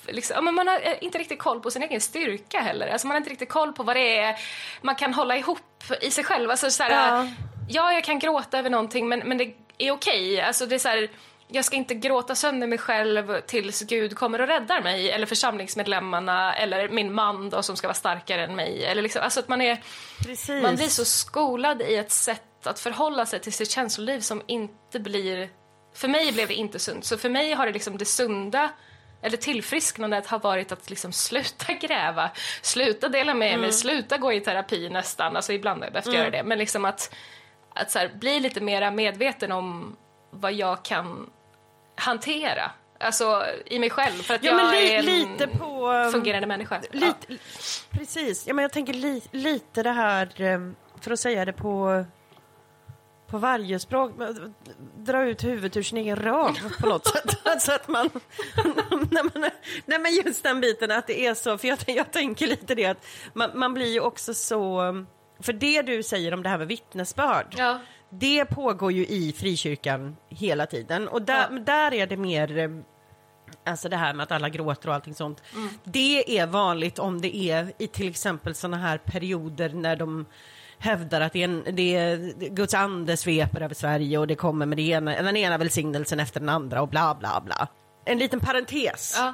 Liksom, men man har eh, inte riktigt koll på sin egen styrka heller. Alltså man har inte riktigt koll på vad det är man kan hålla ihop i sig själv. Alltså, så här, Ja. ja. jag kan gråta över någonting men, men det är okej. Alltså, det är så här, jag ska inte gråta sönder mig själv tills Gud kommer och räddar mig eller församlingsmedlemmarna eller min man då, som ska vara starkare än mig. Eller liksom, alltså att man, är, Precis. man blir så skolad i ett sätt att förhålla sig till sitt känsloliv som inte blir... För mig blev det inte sunt. Så för mig har det liksom det sunda eller tillfrisknandet har varit att liksom sluta gräva, sluta dela med mig, sluta gå i terapi nästan. Alltså ibland har jag behövt göra det. Men liksom att, att så här, bli lite mer medveten om vad jag kan hantera. alltså, i mig själv. För att Ja, jag li- är en lite på... um, fungerande människa. Lite, Precis. Ja, men jag tänker li, lite det här, um, för att säga det på, på varje språk, men, dra ut huvudet ur sin egen röv på något sätt. Alltså att man, nej, men, nej men just den biten att det är så, för jag, jag tänker lite det att man, man blir ju också så, för det du säger om det här med vittnesbörd, Ja. det pågår ju i frikyrkan hela tiden och där, Ja. där är det mer eh, Alltså det här med att alla gråter och allting sånt. Det är vanligt om det är i till exempel såna här perioder när de hävdar att det är, en, det är Guds ande sveper över Sverige och det kommer med det ena, den ena välsignelsen efter den andra och bla bla bla. En liten parentes. Ja.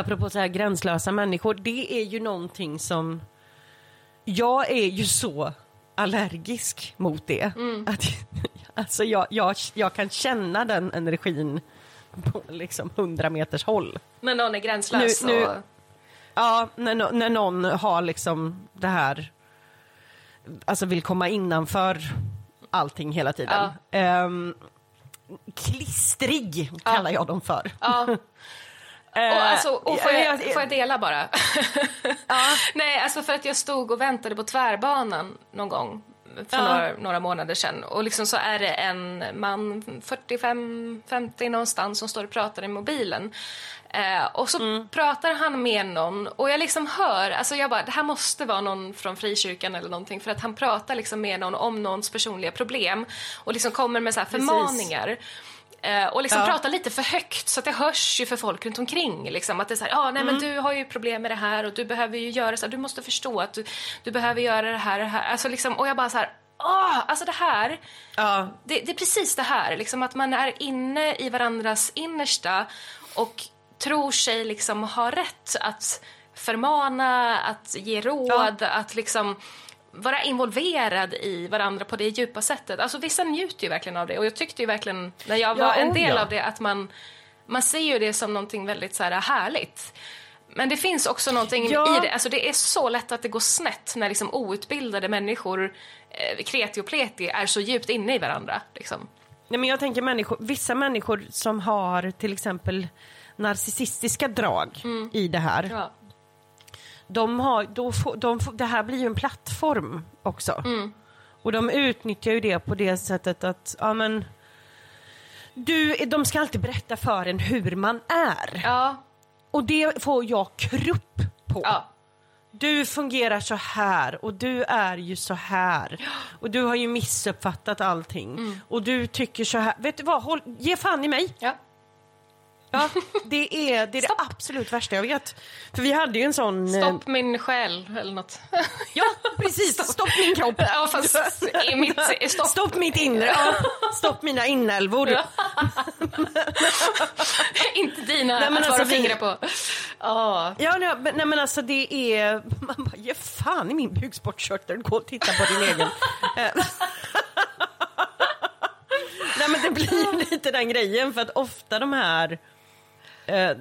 Apropå så här gränslösa människor, det är ju någonting som... Jag är ju så allergisk mot det. Att, alltså jag, jag, jag kan känna den energin på liksom 100 meters håll. När någon är gränslös. Nu- nu- och, Ja, när, när någon har liksom det här, alltså vill komma innanför allting hela tiden. Ehm, klistrig kallar jag dem för. ja. Eh, Och, alltså, och får, ja, jag, ja, får jag dela bara? Nej, alltså för att jag stod och väntade på tvärbanan någon gång för Ja. några, några månader sedan. Och liksom så är det en man, 45-50 någonstans, som står och pratar i mobilen. Eh, och så Mm. pratar han med någon och jag liksom hör, alltså jag bara, det här måste vara någon från frikyrkan eller någonting för att han pratar liksom med någon om någons personliga problem och liksom kommer med så här Precis. förmaningar. Eh, och liksom Ja. pratar lite för högt så att det hörs ju för folk runt omkring. Liksom, att det är så här, ah, nej men Mm. du har ju problem med det här och du behöver ju göra så här, du måste förstå att du, du behöver göra det här, det här. Alltså liksom, och jag bara så här, ah, alltså det här, ja, det, det är precis det här, liksom att man är inne i varandras innersta och tror sig liksom ha rätt att förmana, att ge råd, att liksom vara involverad i varandra på det djupa sättet. Alltså vissa njuter ju verkligen av det och jag tyckte ju verkligen när jag var Ja, en oh, del ja. av det att man, man ser ju det som någonting väldigt så här härligt. Men det finns också någonting Ja. i det, alltså det är så lätt att det går snett när liksom outbildade människor, eh, kreti och pleti, är så djupt inne i varandra. Liksom. Nej, men jag tänker människor, vissa människor som har till exempel narcissistiska drag i det här. Ja. De har, då får, de det här blir ju en plattform också. Och de utnyttjar ju det på det sättet att, ja men, du, de ska alltid berätta för en hur man är. Ja, Och det får jag krupp på. ja. Du fungerar så här och du är ju så här. Och du har ju missuppfattat allting. Och du tycker så här. Vet du vad, Håll, ge fan i mig. ja. Ja, det är det, är det Stopp. absolut värsta jag vet. För vi hade ju en sån... eh, Stopp min själ eller något. Ja, precis. Stopp, min kropp. Ja, fast i mitt, stopp. Stopp mitt inre. Ja. Stopp mina inälvor. Inte dina Nej, men att alltså, vara fingrar på. Ja. Ja, nej, nej men alltså det är... Man bara, ge fan i min bukspottkörtel, gå och titta på din egen. Eh. nej men det blir lite den grejen för att ofta de här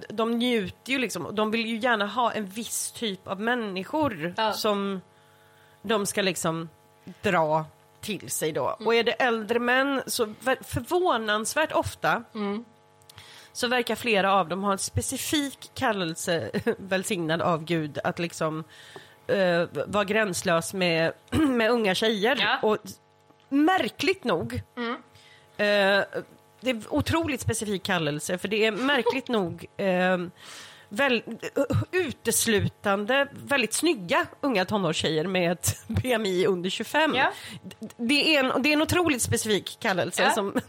de njuter ju liksom, de vill ju gärna ha en viss typ av människor Ja. som de ska liksom dra till sig då. Och är det äldre män så förvånansvärt ofta så verkar flera av dem ha en specifik kallelse välsignad av Gud att liksom uh, vara gränslös med, med unga tjejer. Ja. Och märkligt nog, eh, det är otroligt specifik kallelse för det är märkligt nog eh, väl, uteslutande väldigt snygga unga tonårstjejer med ett BMI under 25. Ja. Det, är en, det är en otroligt specifik kallelse Ja. som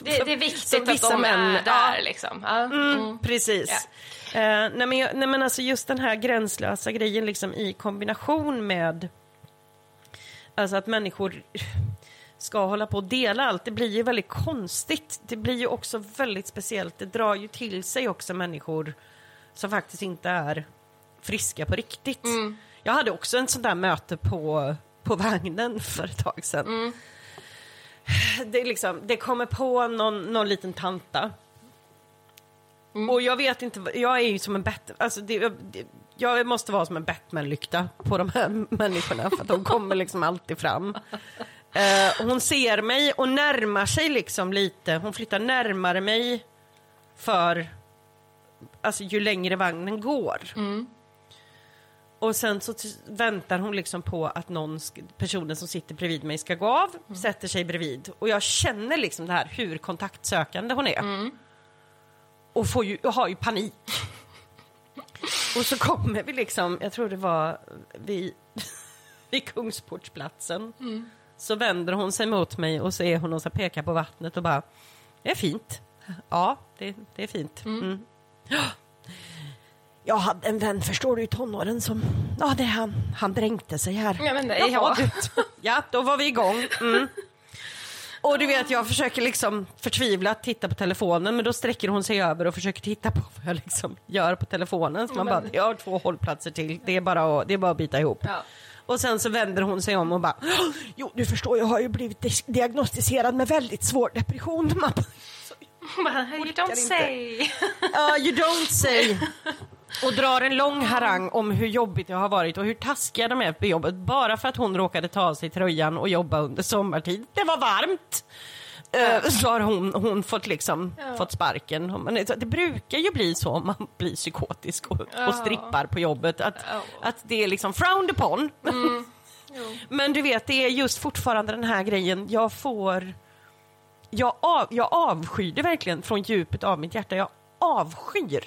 Det, det är viktigt som att vissa de män- är där. Liksom. Ja. Mm. Precis. Eh, nej, men, nej men alltså just den här gränslösa grejen liksom i kombination med alltså att människor ska hålla på och dela allt, det blir ju väldigt konstigt. Det blir ju också väldigt speciellt. Det drar ju till sig också människor som faktiskt inte är friska på riktigt. Jag hade också en sån där möte på, på vagnen för ett tag sedan. Det, är liksom, det kommer på någon, någon liten tanta och jag vet inte, jag är ju som en Batman, alltså det, jag- det, jag måste vara som en Batman-lykta på de här människorna för att de kommer liksom alltid fram. Eh, hon ser mig och närmar sig liksom lite, hon flyttar närmare mig för alltså ju längre vagnen går. Och sen så väntar hon liksom på att någon, personen som sitter bredvid mig ska gå av, sätter sig bredvid. Och jag känner liksom det här hur kontaktsökande hon är. Och får ju, har ju panik. och så kommer vi liksom, jag tror det var vid, vid Kungsportsplatsen. Så vänder hon sig mot mig och så är hon och så pekar på vattnet och bara, det är fint. Ja, det, det är fint. Mm. Jag hade en vän, förstår du, i tonåren som, ja det han, han dränkte sig här. Ja, men det- Jaha, ja. ja, då var vi igång. Mm. Och du vet, jag försöker liksom förtvivlat titta på telefonen, men då sträcker hon sig över och försöker titta på vad jag liksom gör på telefonen. Så man Men- bara, jag har två hållplatser till, det är bara att, det är bara att bita ihop. Ja. Och sen så vänder hon sig om och bara, jo du förstår, jag har ju blivit diagnostiserad med väldigt svår depression. Man bara, you don't say. Ja, you don't say. Och drar en lång harang om hur jobbigt det har varit och hur taskiga de är på jobbet bara för att hon råkade ta av sig tröjan och jobba under sommartid. Det var varmt! Eh, Så har hon, hon fått, liksom, fått sparken. Det brukar ju bli så om man blir psykotisk och, Ja. och strippar på jobbet. Att, Ja. att det är liksom frowned upon. Jo. Men du vet, det är just fortfarande den här grejen. Jag får... Jag, av, jag avskyr det verkligen från djupet av mitt hjärta. Jag avskyr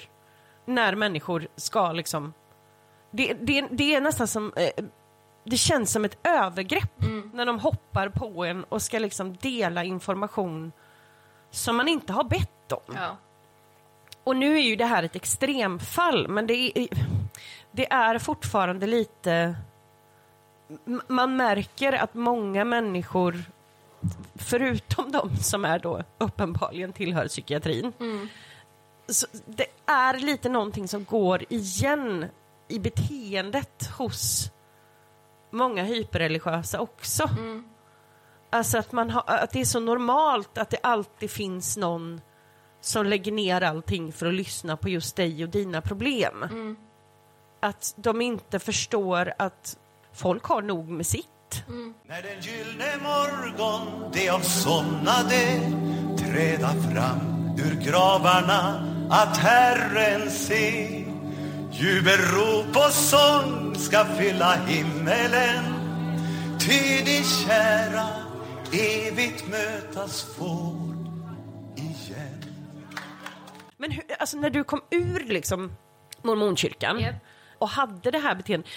när människor ska liksom... Det, det, det är nästan som... Eh, det känns som ett övergrepp när de hoppar på en och ska liksom dela information som man inte har bett om. Ja. Och nu är ju det här ett extremfall, men det är, det är fortfarande lite... Man märker att många människor, förutom de som är då uppenbarligen tillhör psykiatrin, så det är lite någonting som går igen i beteendet hos många hyperreligiösa också. Alltså att, man har, att det är så normalt att det alltid finns någon som lägger ner allting för att lyssna på just dig och dina problem. Att de inte förstår att folk har nog med sitt. När den gyllne morgon de avsomnade träda fram ur gravarna att Herren se Jubelrop och sång ska fylla himmelen ty de kära evigt mötas får igen Men hur, alltså när du kom ur liksom mormonkyrkan Japp. och hade det här beteendet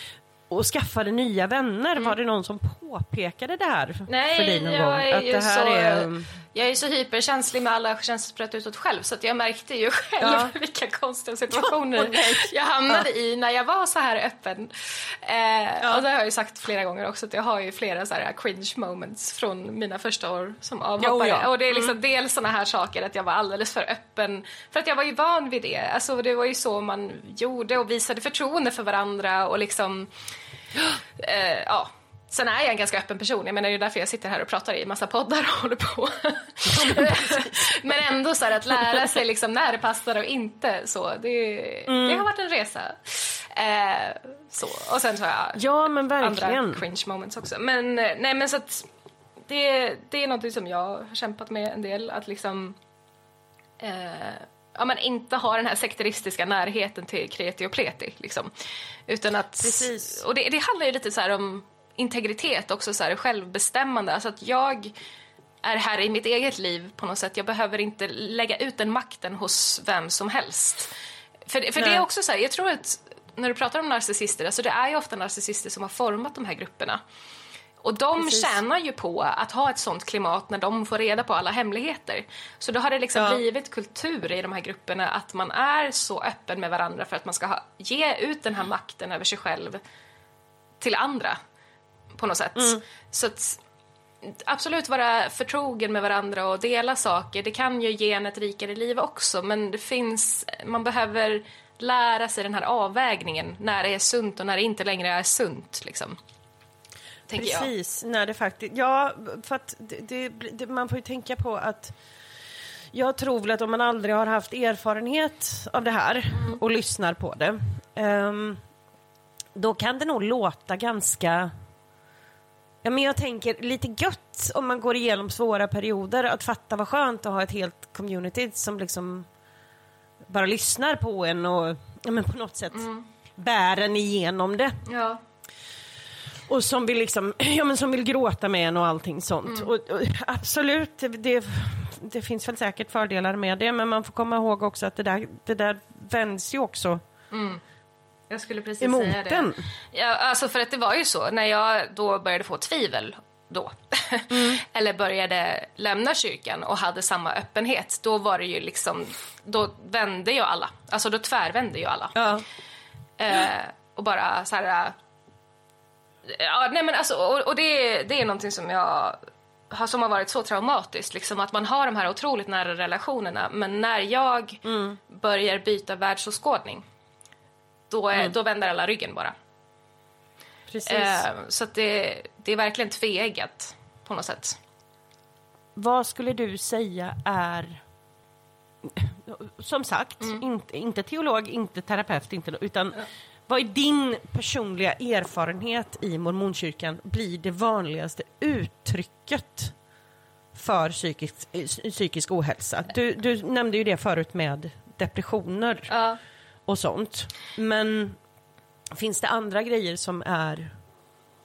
och skaffade nya vänner, Mm. var det någon som påpekade det här Nej, för dig någon jag gång? är Att det här så, är... jag är så hyperkänslig med alla känslospröt utåt själv så att jag märkte ju själv Ja. vilka konstiga situationer nej. jag hamnade i när jag var så här öppen. Eh, Och det har jag ju sagt flera gånger också att jag har ju flera så här cringe moments från mina första år som avhoppare. Ja. Och det är liksom dels såna här saker att jag var alldeles för öppen för att jag var ju van vid det. Alltså det var ju så man gjorde och visade förtroende för varandra och liksom eh, ja. Sen är jag en ganska öppen person. Jag menar, det är därför jag sitter här och pratar i massa poddar och håller på. Men ändå så att lära sig liksom när det passar och inte så. Det, det har varit en resa. Eh, så. Och sen så har jag Ja, men verkligen. andra cringe moments också. Men eh, nej, men så att det, det är något som jag har kämpat med en del. Att liksom eh, ja, men inte ha den här sekteristiska närheten till kreti och pleti. Liksom. Utan att, Precis. Och det, det handlar ju lite så här om integritet också, så här, självbestämmande. Alltså att jag är här i mitt eget liv på något sätt. Jag behöver inte lägga ut den makten hos vem som helst. För, för det är också så här, jag tror att när du pratar om narcissister, alltså det är ju ofta narcissister som har format de här grupperna. Och de Precis. tjänar ju på att ha ett sånt klimat när de får reda på alla hemligheter. Så då har det liksom Ja. blivit kultur i de här grupperna att man är så öppen med varandra för att man ska ha, ge ut den här makten över sig själv till andra på något sätt. Mm. Så att absolut vara förtrogen med varandra och dela saker. Det kan ju ge en ett rikare liv också, men det finns, man behöver lära sig den här avvägningen när det är sunt och när det inte längre är sunt. Liksom. Tänker jag. Precis, när det faktiskt... Ja, för att det, det, man får ju tänka på att... Jag tror väl att om man aldrig har haft erfarenhet av det här och lyssnar på det, ehm, då kan det nog låta ganska... Ja, men jag tänker lite gött om man går igenom svåra perioder, att fatta vad skönt att ha ett helt community som liksom bara lyssnar på en och ja, men på något sätt bär en igenom det. Ja. Och som vill, liksom, ja, men som vill gråta med en och allting sånt. Mm. Och, och, absolut, det, det, finns väl säkert fördelar med det men man får komma ihåg också att det där, det där vänds ju också Jag skulle precis emot säga det. den. Ja, alltså för att det var ju så, när jag då började få tvivel då, Mm. eller började lämna kyrkan och hade samma öppenhet, då var det ju liksom, då vände ju alla, alltså då tvärvände ju alla. Ja. Eh, och bara så här... eh, Ja, nej men alltså, och, och det, det är någonting som jag har, som har varit så traumatiskt, liksom att man har de här otroligt nära relationerna, men när jag börjar byta världsåskådning, då, är, då vänder alla ryggen bara. Precis. Eh, så det, det är verkligen tveeggat på något sätt. Vad skulle du säga är, som sagt, Mm. inte, inte teolog, inte terapeut, inte, utan vad är din personliga erfarenhet i mormonkyrkan blir det vanligaste uttrycket för psykisk, psykisk ohälsa? Du, du nämnde ju det förut med depressioner Ja. Och sånt. Men finns det andra grejer som är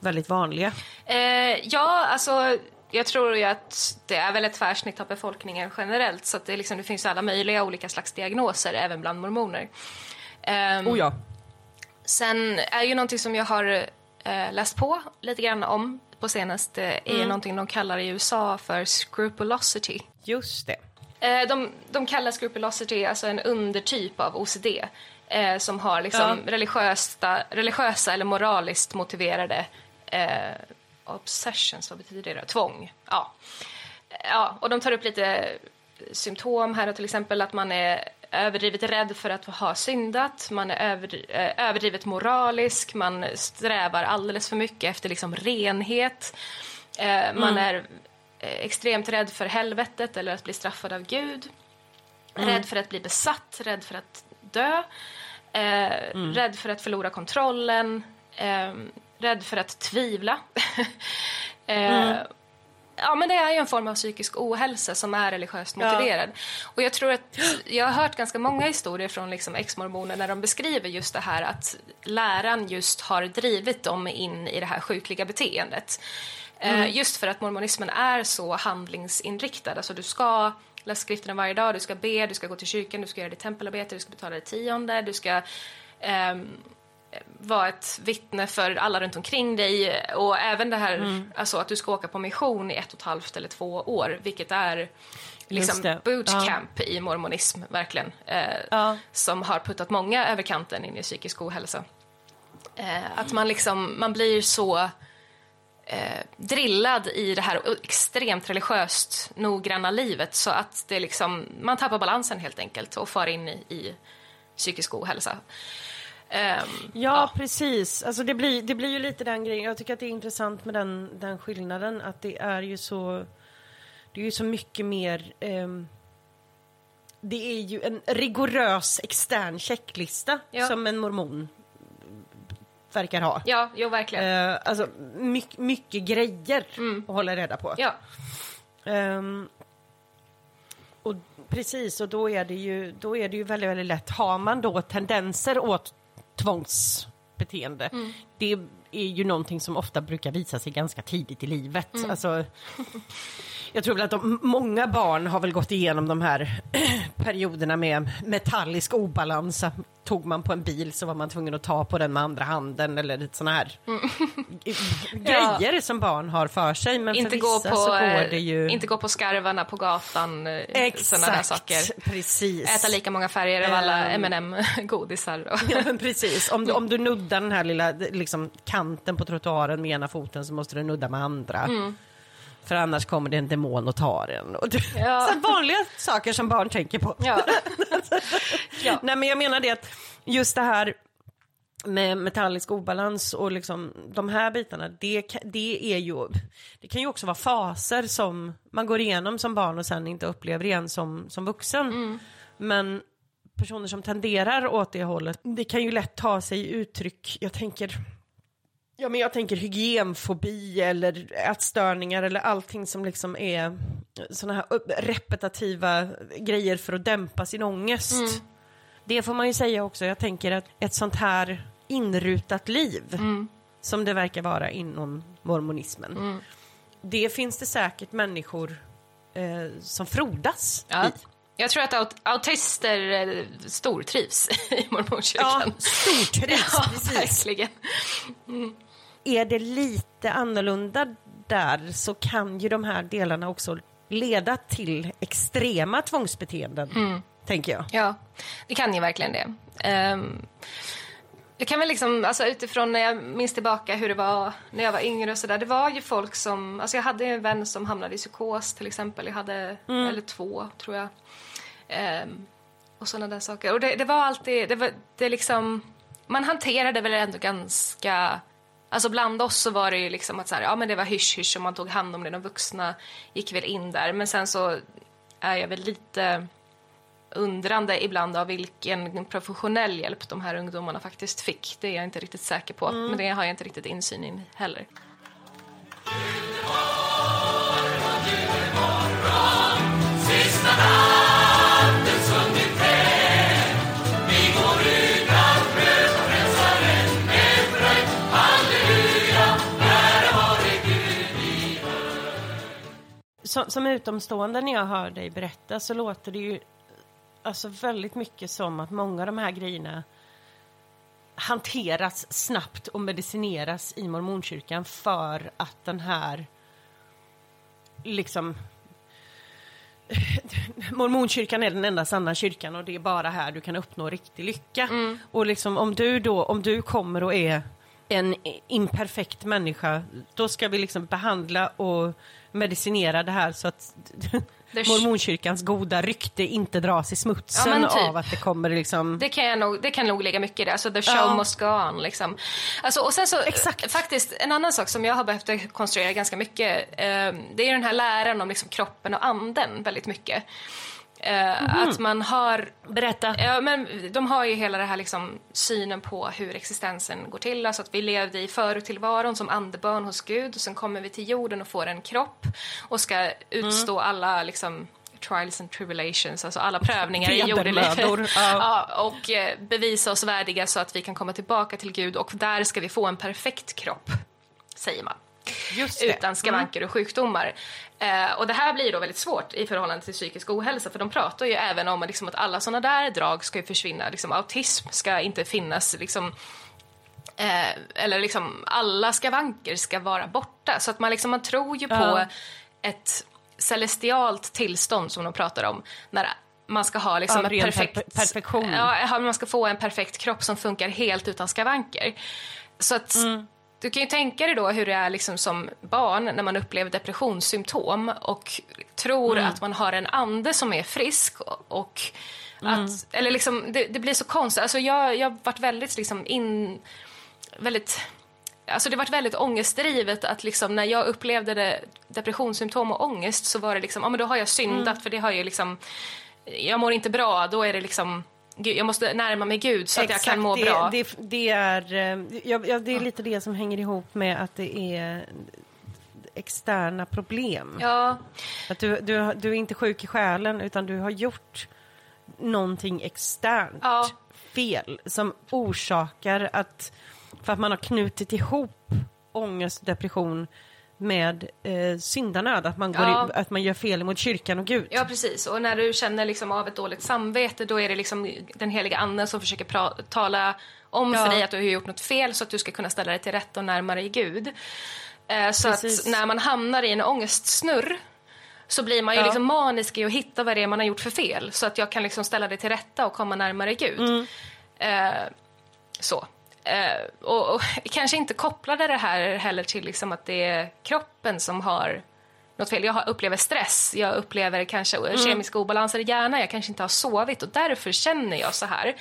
väldigt vanliga? Eh, ja, alltså jag tror ju att det är väl ett tvärsnitt av befolkningen generellt så det, liksom, det finns alla möjliga olika slags diagnoser även bland mormoner. Ehm, Oh ja. Sen är ju någonting som jag har eh, läst på lite grann om på senaste är någonting de kallar i USA för scrupulosity. Just det. Eh, de, de kallar scrupulosity alltså en undertyp av OCD eh, som har liksom religiösa, religiösa eller moraliskt motiverade eh, obsessions, vad betyder det då? Tvång. Ja. ja, och de tar upp lite symptom här, till exempel att man är överdrivet rädd för att ha syndat, man är överdri- eh, överdrivet moralisk, man strävar alldeles för mycket efter liksom renhet, eh, man är eh, extremt rädd för helvetet eller att bli straffad av Gud, rädd för att bli besatt, rädd för att dö, eh, rädd för att förlora kontrollen, eh, rädd för att tvivla. eh, Ja, men det är ju en form av psykisk ohälsa som är religiöst motiverad. Och jag tror att jag har hört ganska många historier från liksom ex-mormoner när de beskriver just det här att läran just har drivit dem in i det här sjukliga beteendet. Eh, just för att mormonismen är så handlingsinriktad. Alltså du ska läsa skrifterna varje dag, du ska be, du ska gå till kyrkan, du ska göra ditt tempelarbete, du ska betala det tionde, du ska ehm, vara ett vittne för alla runt omkring dig och även det här alltså att du ska åka på mission i ett och ett halvt eller två år, vilket är liksom bootcamp i mormonism, verkligen. Eh, Ja. Som har puttat många över kanten in i psykisk ohälsa. Eh, att man liksom, man blir så eh, drillad i det här extremt religiöst noggranna livet så att det liksom, man tappar balansen helt enkelt och far in i, i psykisk ohälsa. Ehm, Ja, precis. Alltså det, blir, det blir ju lite den grejen. Jag tycker att det är intressant med den, den skillnaden. Att det är ju så... Det är ju så mycket mer... ehm, det är ju en rigorös extern checklista Ja. som en mormon verkar ha. Ja, jo verkligen. Eh, alltså mycket, mycket grejer att hålla reda på. Ja, Ehm, och precis, och då är, det ju, då är det ju väldigt, väldigt lätt. Har man då tendenser åt tvångsbeteende, det är ju någonting som ofta brukar visa sig ganska tidigt i livet. Alltså, jag tror väl att de, många barn har väl gått igenom de här perioderna med metallisk obalans. Tog man på en bil så var man tvungen att ta på den med andra handen eller såna här grejer som barn har för sig. Men inte för gå, vissa på, så går eh, det ju... inte gå på skarvarna på gatan, eh, såna där saker. precis. Äta lika många färger av alla Ehm. M&M godisar och... Ja, men precis. Om du, om du nuddar den här lilla liksom, kanten på trottoaren med ena foten så måste du nudda med andra. För annars kommer det en demon och tar en. Ja. så vanliga saker som barn tänker på. Ja. ja. Nej men jag menar det att just det här med metallisk obalans och liksom de här bitarna, det, det är ju, det kan ju också vara faser som man går igenom som barn och sen inte upplever igen som, som vuxen. Men personer som tenderar åt det hållet, det kan ju lätt ta sig uttryck, jag tänker Ja men jag tänker hygienfobi eller ätstörningar eller allting som liksom är såna här repetitiva grejer för att dämpa sin ångest. Det får man ju säga också. Jag tänker att ett sånt här inrutat liv som det verkar vara inom mormonismen. Det finns det säkert människor eh, som frodas Ja. i. Jag tror att aut autister eh, stortrivs i mormonkyrkan. Ja, stortrivs, Ja, precis. verkligen. Är det lite annorlunda där så kan ju de här delarna också leda till extrema tvångsbeteenden, tänker jag. Ja, det kan ju verkligen det. Um, jag kan väl liksom, alltså utifrån när jag minns tillbaka hur det var när jag var yngre och sådär. Det var ju folk som, alltså jag hade en vän som hamnade i psykos till exempel. Jag hade, eller två tror jag. Ehm, och sådana där saker. Och det, det var alltid, det var, det liksom, man hanterade väl ändå ganska Alltså bland oss så var det ju liksom att så här, ja men det var hysch hysch och man tog hand om det. De vuxna gick väl in där. Men sen så är jag väl lite undrande ibland av vilken professionell hjälp de här ungdomarna faktiskt fick. Det är jag inte riktigt säker på, men det har jag inte riktigt insyn i heller. Som, som utomstående när jag hör dig berätta så låter det ju alltså väldigt mycket som att många av de här grejerna hanteras snabbt och medicineras i mormonkyrkan för att den här liksom Mormonkyrkan är den enda sanna kyrkan och det är bara här du kan uppnå riktig lycka. Och liksom om du då, om du kommer och är en imperfekt människa, då ska vi liksom behandla och medicinera det här så att mormonkyrkans goda rykte inte dras i smutsen Ja, typ. av att det kommer liksom... Det kan, jag nog, det kan nog ligga mycket i det. Alltså the show Ja. must go on. Liksom. Alltså, och sen så, Exakt. faktiskt, en annan sak som jag har behövt konstruera ganska mycket, eh, det är den här läran om liksom, kroppen och anden väldigt mycket. Eh, Att man har Berätta. Ja, men de har ju hela det här liksom, synen på hur existensen går till. Alltså att vi levde i förutillvaron som andebarn hos Gud och sen kommer vi till jorden och får en kropp och ska utstå alla liksom, trials and tribulations, alltså alla prövningar i jordelivet. ja. Ja, och eh, bevisa oss värdiga så att vi kan komma tillbaka till Gud och där ska vi få en perfekt kropp, säger man. Utan skavanker och sjukdomar. Eh, och det här blir då väldigt svart i förhållande till psykisk ohälsa för de pratar ju även om liksom, att alla sådana där drag ska försvinna. Liksom, autism ska inte finnas. Liksom, eh, eller liksom alla skavanker ska vara borta. Så att man, liksom, man tror ju på Ja. ett celestialt tillstånd som de pratar om. När man ska ha liksom ett ren perfekt... perfe- perfektion. Ja, man ska få en perfekt kropp som funkar helt utan skavanker. Så att du kan ju tänka dig då hur det är liksom som barn när man upplever depressionssymptom och tror att man har en ande som är frisk och, att, eller liksom, det, det blir så konstigt. Alltså jag, jag har varit väldigt liksom in, väldigt Alltså det varit väldigt ångestdrivet att liksom när jag upplevde det, depressionssymptom och ångest så var det liksom, ja men då har jag syndat för det har ju liksom, jag mår inte bra, då är det liksom, jag måste närma mig Gud så att jag kan må det, bra. Det, det är, eh, ja, ja, det är lite det som hänger ihop med att det är externa problem. Ja, Att du, du, du är inte sjuk i själen utan du har gjort någonting externt Ja. fel som orsakar att, för att man har knutit ihop ångest och depression med eh, syndanöd, att man, går Ja. i, att man gör fel mot kyrkan och Gud. Ja, precis. Och när du känner liksom av ett dåligt samvete då är det liksom den heliga anden som försöker pra- tala om Ja. för dig att du har gjort något fel så att du ska kunna ställa dig till rätta och närma dig Gud. Eh, så Precis. att när man hamnar i en ångestsnurr så blir man ju Ja. liksom manisk i att hitta vad det är man har gjort för fel så att jag kan liksom ställa det till rätta och komma närmare Gud. Mm. Eh, så. Eh, och, och kanske inte kopplade det här heller till liksom att det är kroppen som har något fel. Jag upplever stress, jag upplever kanske Mm. kemiska obalanser i hjärnan, jag kanske inte har sovit och därför känner jag så här.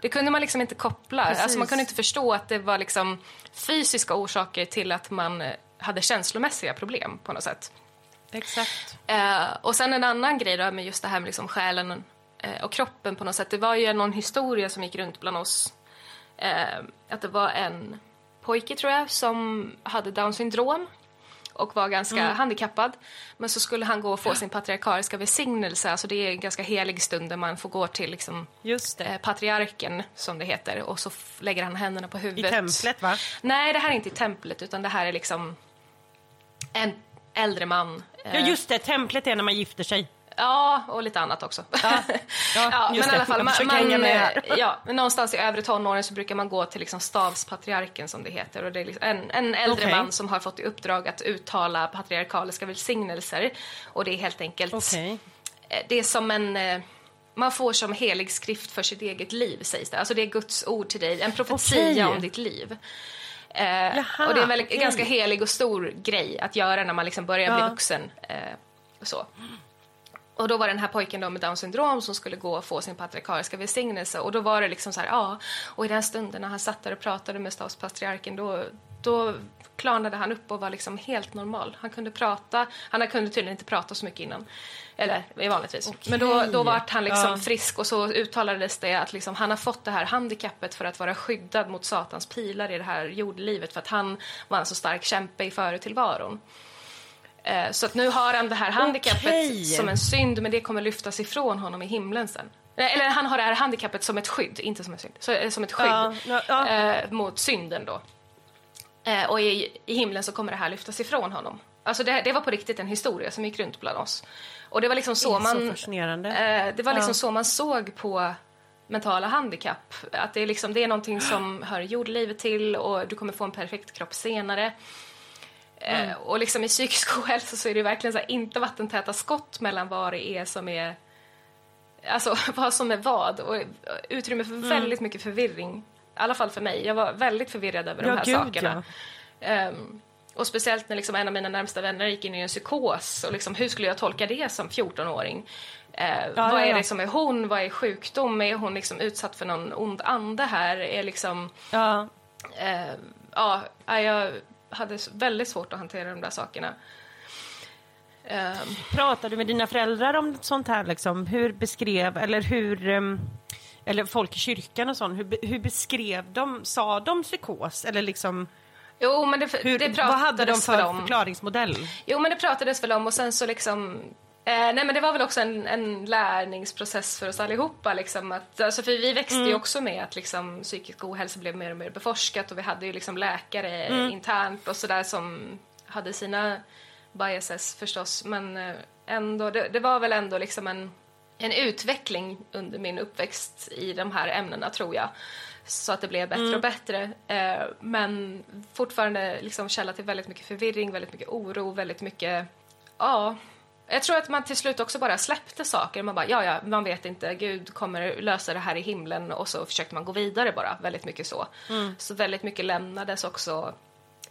Det kunde man liksom inte koppla. Precis. Alltså man kunde inte förstå att det var liksom fysiska orsaker till att man eh, hade känslomässiga problem på något sätt. Exakt. Eh, och sen en annan grej då med just det här med liksom själen eh, och kroppen på något sätt. Det var ju någon historia som gick runt bland oss. Eh, att det var en pojke tror jag som hade down syndrom. och var ganska Mm. handikappad. Men så skulle han gå och få sin patriarkaliska välsignelse, alltså det är en ganska helig stund där man får gå till liksom, eh, patriarken, som det heter, och så lägger han händerna på I huvudet. templet va? Nej, det här är inte i templet, utan det här är liksom en äldre man. Ja eh, just det, templet är när man gifter sig. Ja, och lite annat också. Ja, Ja, men i alla fall, man, man, eh, ja, men någonstans i övre tonåren så brukar man gå till liksom stavspatriarken som det heter. Och det är liksom en, en äldre Okej. man som har fått i uppdrag att uttala patriarkaliska välsignelser. Och det är helt enkelt, Okej. eh, det är som en eh, man får som helig skrift för sitt eget liv sägs det. Alltså det är Guds ord till dig, en profetia Okej. om ditt liv. Eh, Jaha, och det är en väldigt, okej. ganska helig och stor grej att göra när man liksom börjar bli Ja. vuxen. Eh, så. Och då var den här pojken då med Downs syndrom som skulle gå och få sin patriarkaliska välsignelse och då var det liksom så här, ja, och i den stunden när han satt där och pratade med stavspatriarken då, då klarnade han upp och var liksom helt normal. Han kunde prata, han kunde tydligen inte prata så mycket innan, eller vanligtvis. Men då, då vart han liksom Ja. frisk och så uttalades det att liksom, han har fått det här handikappet för att vara skyddad mot Satans pilar i det här jordlivet för att han var en så stark kämpe i företillvaron. Eh, Så att nu har han det här handikappet Okej. som en synd, men det kommer lyftas ifrån honom i himlen sen. Eh, Eller han har det här handikappet som ett skydd, inte som en synd, så, eh, som ett skydd Ja, ja, ja. Eh, mot synden då. Eh, och i, i himlen så kommer det här lyftas ifrån honom. Alltså det, det var på riktigt en historia som gick runt bland oss. Och det var liksom så så man... Eh, det var liksom så man såg på mentala handikapp. Att det är, liksom, det är någonting som hör jordlivet till och du kommer få en perfekt kropp senare. Mm. Eh, och liksom i psykisk ohälsa så är det verkligen så inte vattentäta skott mellan vad det är som är Alltså vad som är vad och utrymme Mm. för väldigt mycket förvirring. I alla fall för mig. Jag var väldigt förvirrad över Ja, de här gud, sakerna. Ehm, och speciellt när liksom en av mina närmsta vänner gick in i en psykos. Och liksom, hur skulle jag tolka det som 14-åring? Eh, vad ja, är ja. det som är hon? Vad är sjukdom? Är hon liksom utsatt för någon ond ande här? Är liksom, Ja. eh, ja, jag hade väldigt svårt att hantera de där sakerna. Ehm, Pratar du med dina föräldrar om sånt här liksom? Hur beskrev, eller hur, ehm, eller folk i kyrkan och sånt, hur, hur beskrev de, sa de psykos? Eller liksom, jo, men det, hur, det vad hade de pratades för om. förklaringsmodell? Jo, men det pratades väl om och sen så liksom... Eh, nej, men det var väl också en, en lärningsprocess för oss allihopa. Liksom, att, alltså, för vi växte ju också med att liksom, psykisk ohälsa blev mer och mer beforskat och vi hade ju liksom läkare internt och sådär som hade sina biases förstås. Men eh, ändå, det, det var väl ändå liksom en, en utveckling under min uppväxt i de här ämnena tror jag. Så att det blev bättre och bättre. Eh, men fortfarande liksom källa till väldigt mycket förvirring, väldigt mycket oro, väldigt mycket... Ja, jag tror att man till slut också bara släppte saker. Man bara, ja, ja, man vet inte, Gud kommer lösa det här i himlen och så försökte man gå vidare bara, väldigt mycket så. Så väldigt mycket lämnades också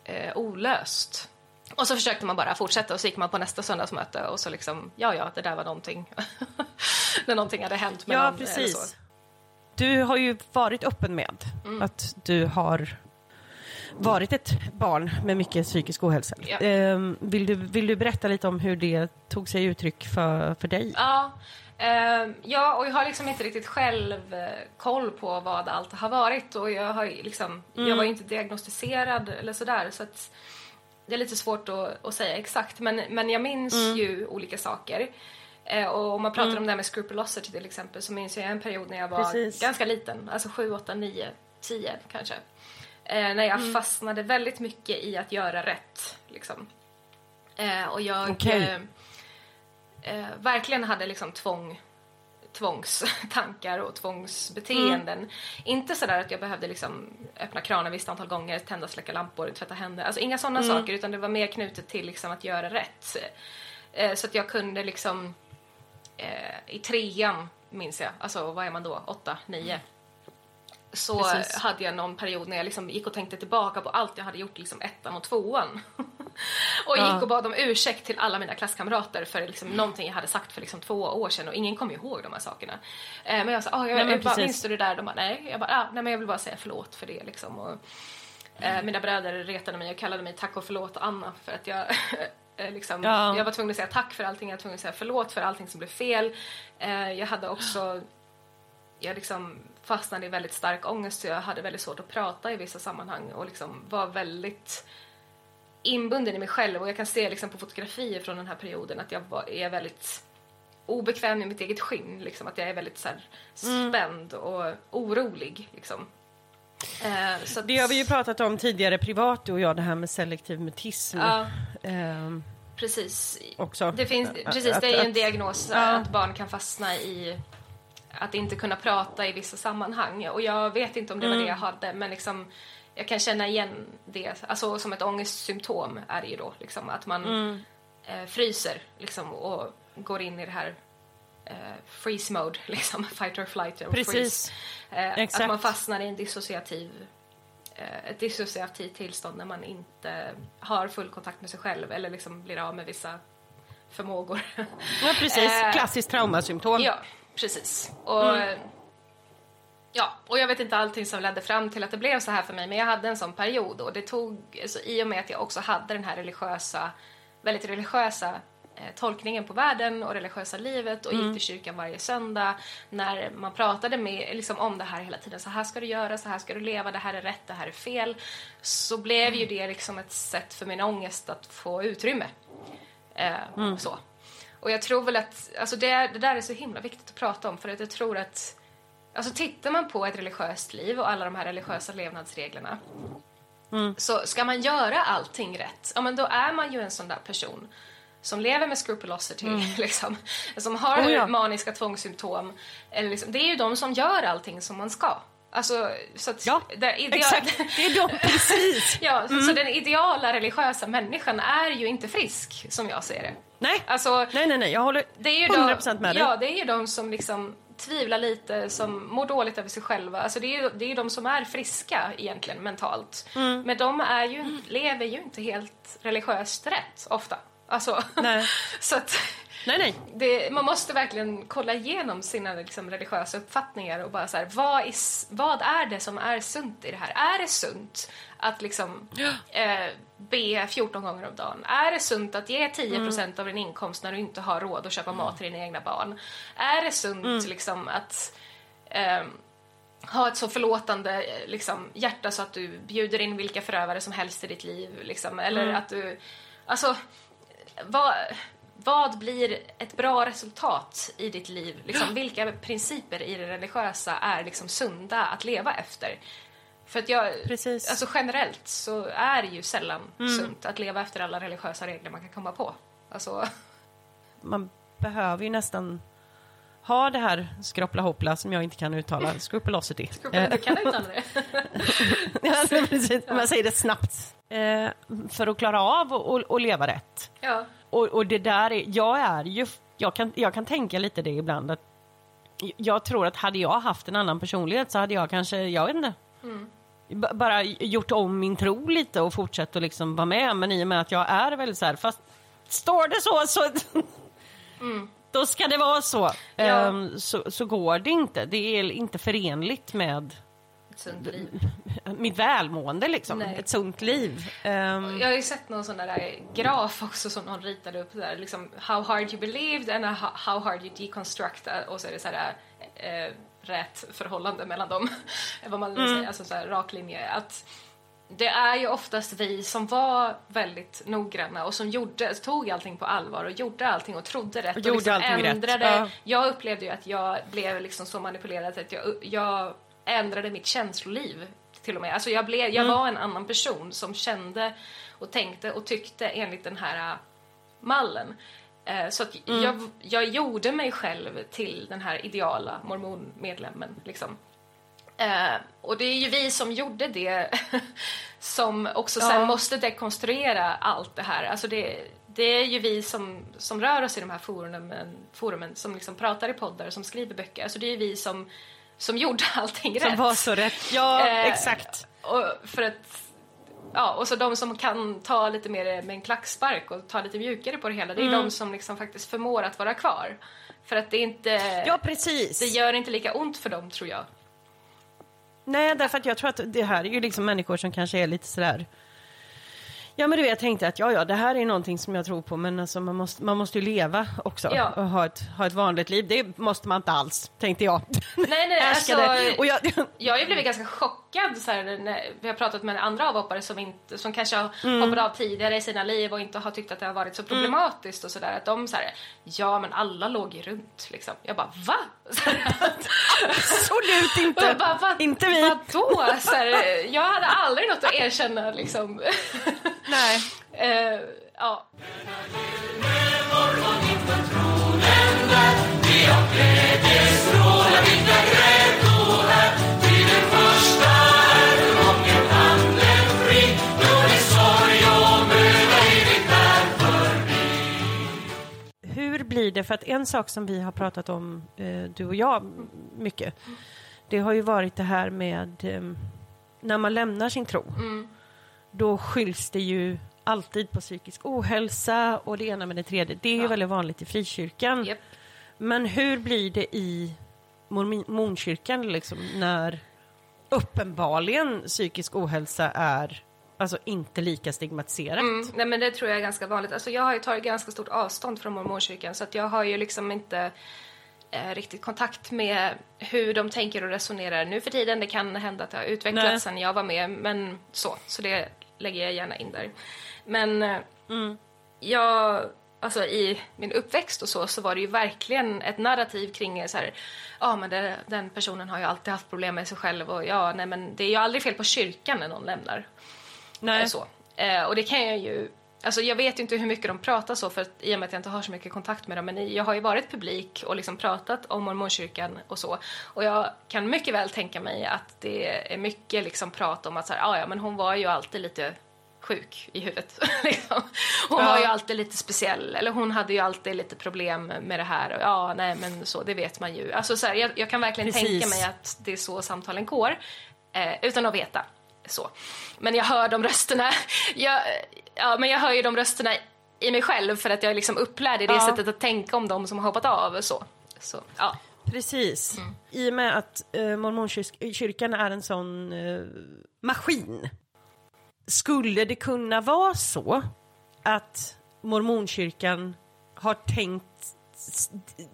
eh, olöst. Och så försökte man bara fortsätta och så gick man på nästa söndagsmöte och så liksom, ja, ja, det där var någonting. När någonting hade hänt med Ja, någon precis. Du har ju varit öppen med Mm. att du har varit ett barn med mycket psykisk ohälsa. Ja. Ehm, vill, du, vill du berätta lite om hur det tog sig uttryck för, för dig? Ja, ehm, ja, och jag har liksom inte riktigt själv eh, koll på vad allt har varit och jag har liksom, jag var ju inte diagnostiserad eller sådär så att det är lite svårt att, att säga exakt men, men jag minns ju olika saker. Eh, och om man pratar om det här med scrupulosity till exempel så minns jag en period när jag var Precis. ganska liten, alltså 7, 8, 9, 10 kanske. Eh, när jag fastnade väldigt mycket i att göra rätt. Liksom. Eh, och jag Okej. eh, eh, verkligen hade liksom tvång, tvångstankar och tvångsbeteenden. Inte sådär att jag behövde liksom öppna kranen visst antal gånger, tända och släcka lampor, tvätta händer. Alltså inga sådana saker utan det var mer knutet till liksom att göra rätt. Eh, så att jag kunde liksom eh, i trean minns jag, alltså vad är man då, åtta, nio så Precis. hade jag någon period när jag liksom gick och tänkte tillbaka på allt jag hade gjort liksom ettan och tvåan. och Ja. gick och bad om ursäkt till alla mina klasskamrater för liksom någonting jag hade sagt för liksom två år sedan och ingen kom ihåg de här sakerna. Eh, men jag sa, ah, jag, Nej, jag bara, minns du det där? De bara, nej. Jag bara, ah, nej men jag vill bara säga förlåt för det liksom. Och, eh, mina bröder retade mig och kallade mig tack och förlåt Anna för att jag eh, Liksom, Ja. Jag var tvungen att säga tack för allting, jag var tvungen att säga förlåt för allting som blev fel. Eh, jag hade också jag liksom fastnade i väldigt stark ångest så jag hade väldigt svårt att prata i vissa sammanhang och liksom var väldigt inbunden i mig själv och jag kan se liksom på fotografier från den här perioden att jag var, är väldigt obekväm i mitt eget skinn. Liksom, att jag är väldigt så här, spänd och orolig. Liksom. Eh, så att, Det har vi ju pratat om tidigare privat, du och jag, det här med selektiv mutism. Ja, Ehm, precis. också. Det finns, Att- precis, att- det är ju en att- diagnos Ja. att barn kan fastna i att inte kunna prata i vissa sammanhang. Och jag vet inte om det var Mm. det jag hade, men liksom, jag kan känna igen det. Alltså som ett ångestsymptom är det ju då, liksom, att man Mm. eh, fryser liksom, och går in i det här eh, freeze mode, liksom, fight or flight och Precis. freeze. Eh, att man fastnar i en dissociativ eh, ett dissociativt tillstånd när man inte har full kontakt med sig själv eller liksom blir av med vissa förmågor. Ja, precis. Eh, Klassiskt traumasymptom. ja, precis. Och, ja, och jag vet inte allting som ledde fram till att det blev så här för mig, men jag hade en sån period och det tog, alltså, i och med att jag också hade den här religiösa, väldigt religiösa eh, tolkningen på världen och religiösa livet och gick till kyrkan varje söndag när man pratade med, liksom, om det här hela tiden. Så här ska du göra, så här ska du leva, det här är rätt, det här är fel. Så blev ju det liksom ett sätt för min ångest att få utrymme. Eh, så. Och jag tror väl att, alltså det, det där är så himla viktigt att prata om för att jag tror att Alltså tittar man på ett religiöst liv och alla de här religiösa levnadsreglerna så ska man göra allting rätt, ja men då är man ju en sån där person som lever med scrupulosity, liksom, som har Oh ja. maniska tvångssymptom. Eller liksom, det är ju de som gör allting som man ska. Alltså, så att Ja, det idea- Exakt, det är de, precis. Ja, så, så den ideala religiösa människan är ju inte frisk, som jag ser det. Nej, Alltså, nej, nej, nej, jag håller det är ju 100% med dig. Ja, det är ju de som liksom tvivlar lite, som mår dåligt över sig själva. Alltså det är ju det är ju de som är friska egentligen mentalt. Mm. Men de är ju, lever ju inte helt religiöst rätt ofta. Alltså, Nej. så att nej, nej. det, man måste verkligen kolla igenom sina liksom, religiösa uppfattningar och bara så här, vad, är, vad är det som är sunt i det här? Är det sunt att liksom eh, be 14 gånger om dagen? Är det sunt att ge 10% av din inkomst när du inte har råd att köpa mat till dina egna barn? Är det sunt liksom att ehm, ha ett så förlåtande eh, liksom, hjärta så att du bjuder in vilka förövare som helst i ditt liv. Liksom. Eller att du... Alltså, vad, vad blir ett bra resultat i ditt liv? Liksom, vilka principer i det religiösa är liksom sunda att leva efter? För att jag, Precis. alltså generellt så är det ju sällan sunt att leva efter alla religiösa regler man kan komma på. Alltså, Man behöver ju nästan ha det här skroppla hoppla som jag inte kan uttala, scrupulosity. du kan inte alla det. Ja, precis. Man säger det snabbt. Eh, för att klara av att att leva rätt. Ja. Och, och det där är, jag är ju, jag kan, jag kan tänka lite det ibland att jag tror att hade jag haft en annan personlighet så hade jag kanske, jag vet inte, b- bara gjort om min tro lite och fortsatt att liksom vara med. Men i och med att jag är väldigt så här, fast står det så så då ska det vara så. Ja. Ehm, så. Så går det inte. Det är inte förenligt med Ett sunt liv. mitt välmående liksom. Nej. Ett sunt liv. Ehm, Jag har ju sett någon sån där graf också som någon ritade upp där, liksom how hard you believed and how hard you deconstruct och så är det så här eh, rätt förhållande mellan dem. Vad man säger, alltså så här rak linje. Att det är ju oftast vi som var väldigt noggranna och som gjorde, tog allting på allvar och gjorde allting och trodde rätt Och gjorde liksom allting rätt. ändrade. Ja. Jag upplevde ju att jag blev liksom så manipulerad att jag, jag ändrade mitt känsloliv till och med. Alltså jag, blev, jag var en annan person som kände och tänkte och tyckte enligt den här äh, mallen. Eh, Så att jag, jag gjorde mig själv till den här ideala mormonmedlemmen. Liksom. Eh, och det är ju vi som gjorde det som också sen Ja. måste dekonstruera allt det här. Alltså det, det är ju vi som, som rör oss i de här forumen, forumen som liksom pratar i poddar, som skriver böcker. Alltså det är ju vi som, som gjorde allting som rätt. var så rätt. Ja, Eh, exakt. Och för att Ja, och så de som kan ta lite mer med en klackspark och ta lite mjukare på det hela, det är Mm. de som liksom faktiskt förmår att vara kvar. För att det inte... Ja, precis. Det gör inte lika ont för dem, tror jag. Nej, därför att jag tror att det här är ju liksom människor som kanske är lite sådär Ja men du vet, jag tänkte att ja, ja, det här är någonting som jag tror på men alltså, man, måste, man måste ju leva också Ja. och ha ett, ha ett vanligt liv. Det måste man inte alls, tänkte jag. Nej, nej, alltså, och jag, Jag har ju blivit ganska chockad så här, när vi har pratat med andra avhoppare som, inte, som kanske har Mm. hoppat av tidigare i sina liv och inte har tyckt att det har varit så problematiskt och sådär. Att de så här, ja men alla låg ju runt liksom. Jag bara, va? Absolut inte. jag bara, vad, inte vi. Vadå? Så här, jag hade aldrig något att erkänna liksom. Nej. Eh, ja. Hur blir det, för att en sak som vi har pratat om, eh, du och jag, mycket, det har ju varit det här med eh, när man lämnar sin tro. Då skylls det ju alltid på psykisk ohälsa och det ena med det tredje. Det är ju Ja. väldigt vanligt i frikyrkan. Japp. Men hur blir det i mormonkyrkan liksom, när uppenbarligen psykisk ohälsa är alltså inte lika stigmatiserat? Mm, nej men det tror jag är ganska vanligt. Alltså jag har ju tagit ganska stort avstånd från mormonkyrkan så att jag har ju liksom inte eh, riktigt kontakt med hur de tänker och resonerar nu för tiden. Det kan hända att det har utvecklats Nej. sen jag var med, men så. Så det lägger jag gärna in där. Men eh, jag, alltså i min uppväxt och så, så var det ju verkligen ett narrativ kring så här, ja men det, den personen har ju alltid haft problem med sig själv och ja, nej men det är ju aldrig fel på kyrkan när någon lämnar. Nej. Eh, Så. Eh, och det kan jag ju, alltså jag vet inte hur mycket de pratar så för att, i och med att jag inte har så mycket kontakt med dem men jag har ju varit publik och liksom pratat om mormonkyrkan och så och jag kan mycket väl tänka mig att det är mycket liksom prat om att så här, "Ah, ja men hon var ju alltid lite sjuk i huvudet. liksom. Hon Ja. var ju alltid lite speciell eller hon hade ju alltid lite problem med det här och ja nej men så det vet man ju. Alltså så här, jag, jag kan verkligen Precis. tänka mig att det är så samtalen går eh, utan att veta så. Men jag hör de rösterna. Jag, ja, men jag hör ju de rösterna i mig själv för att jag är liksom upplärd i det Ja. sättet att tänka om de som har hoppat av. Så, så ja. Precis. Mm. I och med att eh, mormonkyrkan är en sån eh, maskin. Skulle det kunna vara så att mormonkyrkan har tänkt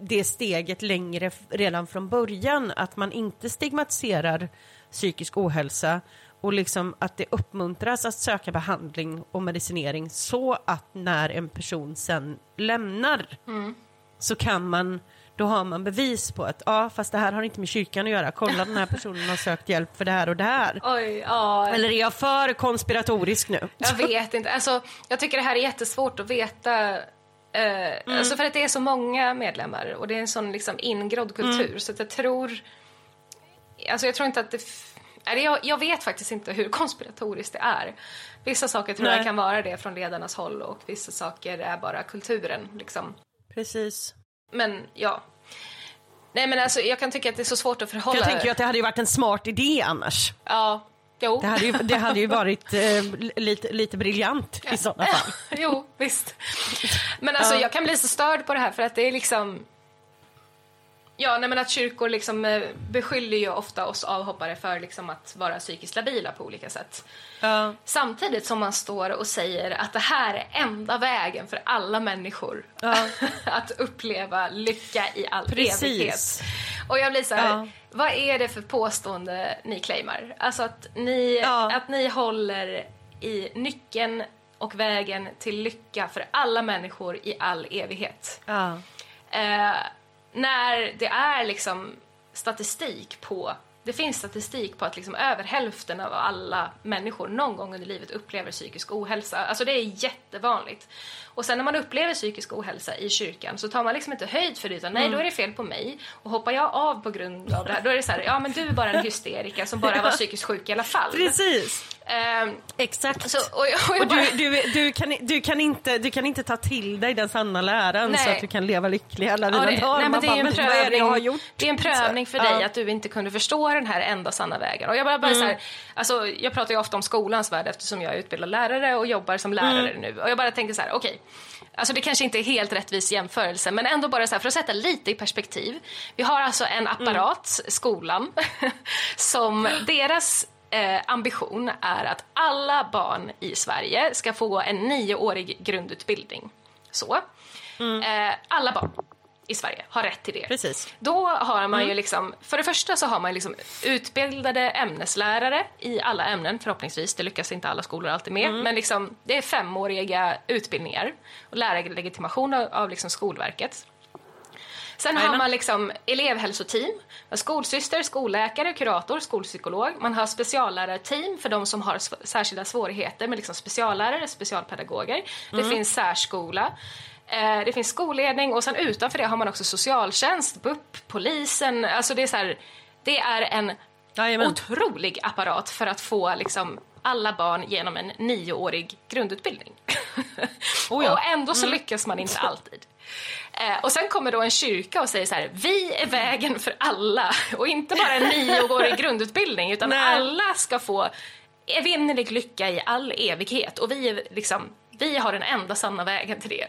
det steget längre redan från början, att man inte stigmatiserar psykisk ohälsa och liksom att det uppmuntras att söka behandling och medicinering så att när en person sen lämnar så kan man, då har man bevis på att ja, fast det här har inte med kyrkan att göra. Kolla den här personen har sökt hjälp för det här och det här. Oj, ja. Eller är jag för konspiratorisk nu? Jag vet inte. Alltså, jag tycker det här är jättesvårt att veta. Eh, Alltså för att det är så många medlemmar och det är en sån liksom ingrodd kultur. Så att jag tror... Alltså jag tror inte att det... jag, jag vet faktiskt inte hur konspiratoriskt det är. Vissa saker tror Nej. jag kan vara det från ledarnas håll och vissa saker är bara kulturen. Liksom. Precis. Men ja. Nej men alltså jag kan tycka att det är så svårt att förhålla... Jag tänker ju att det hade ju varit en smart idé annars. Ja, jo. Det hade ju, det hade ju varit eh, lite, lite briljant i sådana fall. jo, visst. Men alltså Ja. jag kan bli så störd på det här för att det är liksom... Ja, nej men att kyrkor liksom eh, beskyller ju ofta oss avhoppare för liksom att vara psykiskt labila på olika sätt. Ja. Samtidigt som man står och säger att det här är enda vägen för alla människor Ja. att uppleva lycka i all Precis. evighet. Och jag blir så här, Ja. vad är det för påstående ni claimar? Alltså att ni, att ni håller i nyckeln och vägen till lycka för alla människor i all evighet. Eh, när det är liksom statistik på det finns statistik på att liksom över hälften av alla människor någon gång under livet upplever psykisk ohälsa. Alltså det är jättevanligt. Och sen när man upplever psykisk ohälsa i kyrkan så tar man liksom inte höjd för det utan nej då är det fel på mig. Och hoppar jag av på grund av det här då är det så här, ja men du är bara en hysteriker som bara var psykiskt sjuk i alla fall. Precis. Eh, Exakt. så, och, jag- och jag Och bara, du, du, du, kan, du, kan inte, du kan inte ta till dig den sanna läran så Nej. att du kan leva lycklig alla dina Ja, dagar. nej, men det är bara, en "Men vad är det jag har prövning, det är en prövning för Så, dig ja. att du inte kunde förstå den här enda sanna vägen. Och jag bara, bara så här, alltså, jag pratar ju ofta om skolans värld eftersom jag är utbildad lärare och jobbar som lärare nu. Och jag bara tänker så här, okej, alltså det kanske inte är helt rättvis jämförelse men ändå bara så här, för att sätta lite i perspektiv. Vi har alltså en apparat, skolan, som deras eh, ambition är att alla barn i Sverige ska få en nioårig grundutbildning. Så. Eh, alla barn i Sverige har rätt till det. Precis. Då har man ju liksom, för det första så har man liksom utbildade ämneslärare i alla ämnen förhoppningsvis, det lyckas inte alla skolor alltid med, men liksom, det är femåriga utbildningar och lärarlegitimation av, av liksom Skolverket. Sen har man liksom elevhälsoteam, skolsyster, skolläkare, kurator, skolpsykolog. Man har speciallärarteam för de som har särskilda svårigheter med liksom speciallärare, specialpedagoger. Det finns särskola. Eh, det finns skolledning och sen utanför det har man också socialtjänst, BUP, polisen. Alltså det är så här, det är en Jajamän. otrolig apparat för att få liksom alla barn genom en nioårig grundutbildning. Oh ja. Och ändå så lyckas man inte alltid. Eh, och sen kommer då en kyrka och säger så här, vi är vägen för alla. Och inte bara en nioårig grundutbildning, utan Nej. alla ska få evinnerlig lycka i all evighet. Och vi, är liksom, vi har den enda sanna vägen till det.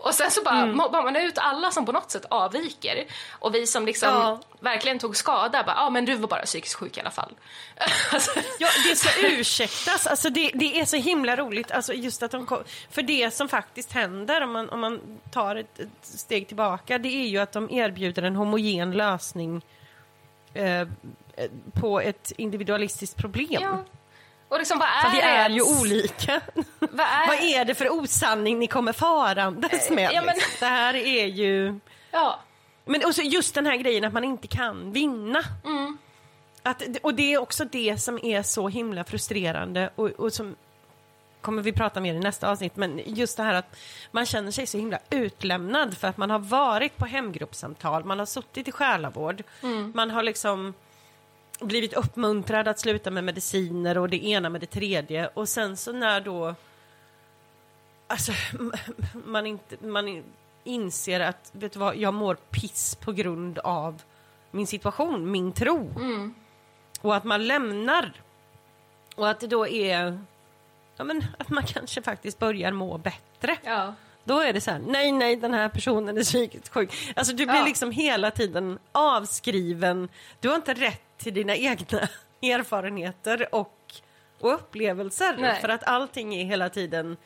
Och sen så bara Mm. mobbar man ut alla som på något sätt avviker. Och vi som liksom Ja. verkligen tog skada, bara, ja ah, men du var bara psykiskt sjuk i alla fall. alltså, Ja, det ska ursäktas. Alltså det, det är så himla roligt. Alltså just att de kom, för det som faktiskt händer om man, om man tar ett, ett steg tillbaka det är ju att de erbjuder en homogen lösning eh, på ett individualistiskt problem. ja. Och liksom vad är, För vi är ju ens- olika. Vad är, Vad är det för osanning ni kommer farandes med? ja, men- liksom? Det här är ju... Ja. Men också just den här grejen att man inte kan vinna. Mm. Att, och det är också det som är så himla frustrerande och, och som kommer vi prata mer i nästa avsnitt, men just det här att man känner sig så himla utlämnad för att man har varit på hemgruppssamtal, man har suttit i själavård, Mm. man har liksom blivit uppmuntrad att sluta med mediciner och det ena med det tredje och sen så när då alltså, man, inte, man in- inser att vet du vad, jag mår piss på grund av min situation, min tro. Och att man lämnar. Och att det då är ja, men, att man kanske faktiskt börjar må bättre. Ja. Då är det så här, nej, nej, den här personen är psykiskt sjuk. Alltså du blir Ja. liksom hela tiden avskriven. Du har inte rätt till dina egna erfarenheter och, och upplevelser. Nej. För att allting är hela tiden,